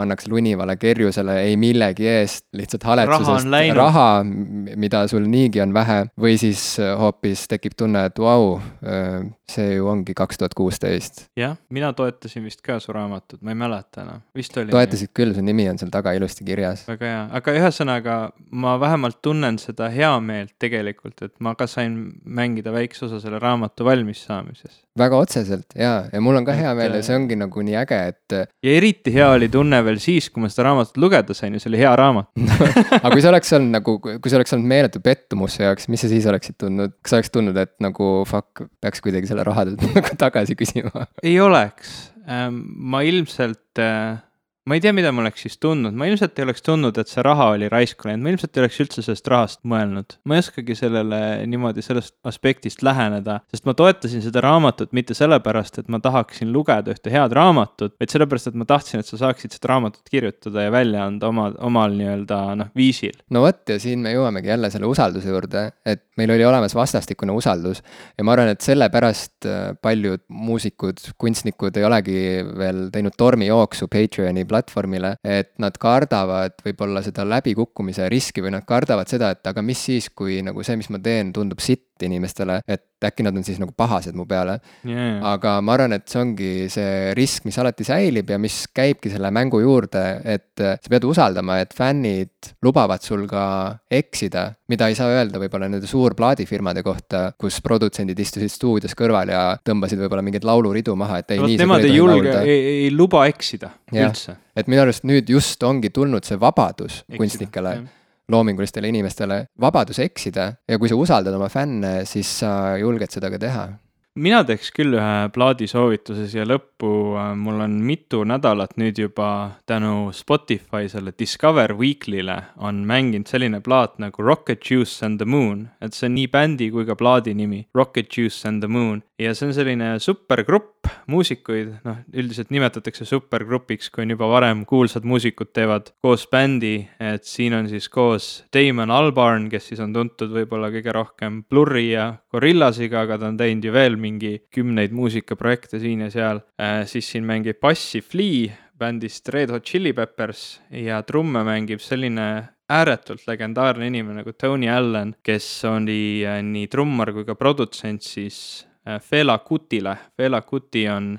annaks lunivale kerjusele ei millegi eest, lihtsalt haletsusest raha, raha, mida sul niigi on vähe, või siis hoopis tekib tunne, et vau, äh, see ju ongi kaks tuhat kuusteist. jah, mina toetasin vist ka su raamatut, ma ei mäleta enam, vist oli. toetasid nii. küll, su nimi on seal taga ilusti kirjas. väga hea, aga ühesõnaga ma vähemalt tunnen seda heameelt tegelikult, et ma ka sain mängida väikse osa selle raamatu valmis saamises. väga otseselt jaa, ja mul on ka hea meel ja see ongi nagu nii äge, et. ja eriti hea oli tunne veel siis, kui ma seda raamatut lugeda sain ja see oli hea raamat <laughs> aga kui see oleks olnud nagu, kui see oleks olnud meeletu pettumus su jaoks, mis sa siis oleksid tundnud, kas sa oleks tundnud, et nagu fuck, peaks kuidagi selle raha <laughs> tagasi küsima? ei oleks, ma ilmselt äh, ma ei tea, mida ma oleks siis tundnud, ma ilmselt ei oleks tundnud, et see raha oli raisku läinud, ma ilmselt ei oleks üldse sellest rahast mõelnud. ma ei oskagi sellele niimoodi sellest aspektist läheneda, sest ma toetasin seda raamatut mitte sellepärast, et ma tahaksin lugeda ühte head raamatut, vaid sellepärast, et ma tahtsin, et sa saaksid seda raamatut kirjutada ja välja anda oma, omal nii-öelda noh, viisil. no vot, ja siin me jõuamegi jälle selle usalduse juurde, et meil oli olemas vastastikune usaldus ja ma arvan, et sellepärast äh, paljud muusikud, kunstnikud ei olegi veel teinud tormijooksu Patreoni platvormile, et nad kardavad võib-olla seda läbikukkumise riski või nad kardavad seda, et aga mis siis, kui nagu see, mis ma teen, tundub sitt inimestele, et äkki nad on siis nagu pahased mu peale. Yeah.. aga ma arvan, et see ongi see risk, mis alati säilib ja mis käibki selle mängu juurde, et sa pead usaldama, et fännid lubavad sul ka eksida, mida ei saa öelda võib-olla nende suurplaadifirmade kohta, kus produtsendid istusid stuudios kõrval ja tõmbasid võib-olla mingeid lauluridu maha, et ei, nii Nemad ei julge, ei, ei luba eksida ja. üldse. et minu arust nüüd just ongi tulnud see vabadus eksida, kunstnikele. jah loomingulistele inimestele vabadus eksida ja kui sa usaldad oma fänne, siis sa julged seda ka teha. Mina teeks küll ühe plaadisoovituse siia lõppu, mul on mitu nädalat nüüd juba tänu Spotify selle Discover Weekly'le on mänginud selline plaat nagu Rocket Juice and the Moon, et see on nii bändi kui ka plaadi nimi, Rocket Juice and the Moon ja see on selline supergrupp muusikuid, noh, üldiselt nimetatakse supergrupiks, kui on juba varem kuulsad muusikud teevad koos bändi, et siin on siis koos Damon Albarn, kes siis on tuntud võib-olla kõige rohkem Blurri ja Gorillasiga, aga ta on teinud ju veel mingi kümneid muusikaprojekte siin ja seal. Äh,, siis siin mängib bassi Flea bändist Red Hot Chili Peppers ja trumme mängib selline ääretult legendaarne inimene nagu Tony Allen, kes oli äh, nii trummar kui ka produtsent siis Fela Kutile. Fela Kuti on,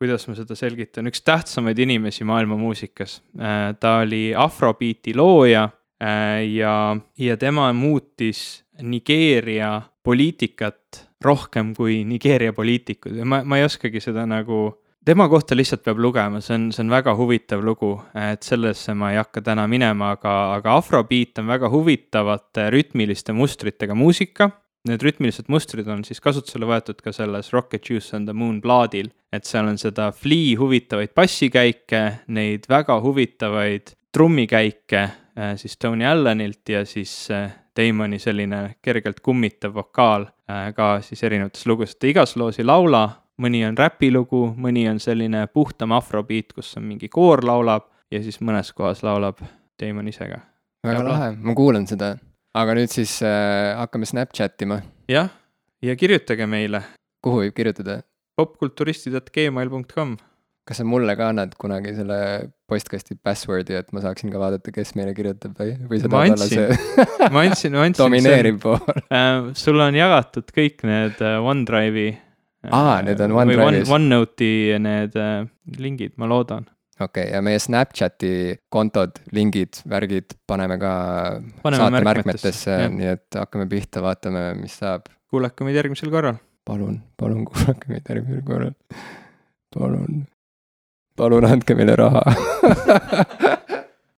kuidas ma seda selgitan, üks tähtsamaid inimesi maailma muusikas. Äh, ta oli afrobiiti looja, ja, ja tema muutis Nigeeria poliitikat rohkem kui Nigeeria poliitikud ja ma, ma ei oskagi seda nagu tema kohta lihtsalt peab lugema, see on, see on väga huvitav lugu, et sellesse ma ei hakka täna minema, aga, aga afrobeat on väga huvitavate rütmiliste mustritega muusika. Need rütmilised mustrid on siis kasutusele võetud ka selles Rocket Juice on the Moon plaadil, et seal on seda Flea huvitavaid bassikäike, neid väga huvitavaid trummikäike äh, siis Tony Allenilt ja siis äh, Damoni selline kergelt kummitav vokaal äh, ka siis erinevates lugudes, ta igas loos ei laula, mõni on räpilugu, mõni on selline puhtam afrobeat, kus on mingi koor laulab ja siis mõnes kohas laulab Damon ise ka. väga lahe, ma kuulan seda. Aga nüüd siis äh, hakkame Snapchat ima. jah, ja kirjutage meile. kuhu võib kirjutada? popkulturistid.gmail.com kas sa mulle ka annad kunagi selle postkasti password'i, et ma saaksin ka vaadata, kes meile kirjutab või, või sa tahad olla see ma andsin, ma andsin. domineeriv pool äh,. sulle on jagatud kõik need äh, OneDrive'i aa, need on OneDrive'is One,. OneNote'i need äh, lingid, ma loodan. Okei okay,, ja meie Snapchati kontod, lingid, värgid paneme ka paneme saate märkmetesse, nii et hakkame pihta, vaatame, mis saab. kuulake meid järgmisel korral. palun, palun kuulake meid järgmisel korral. palun, palun andke meile raha <laughs>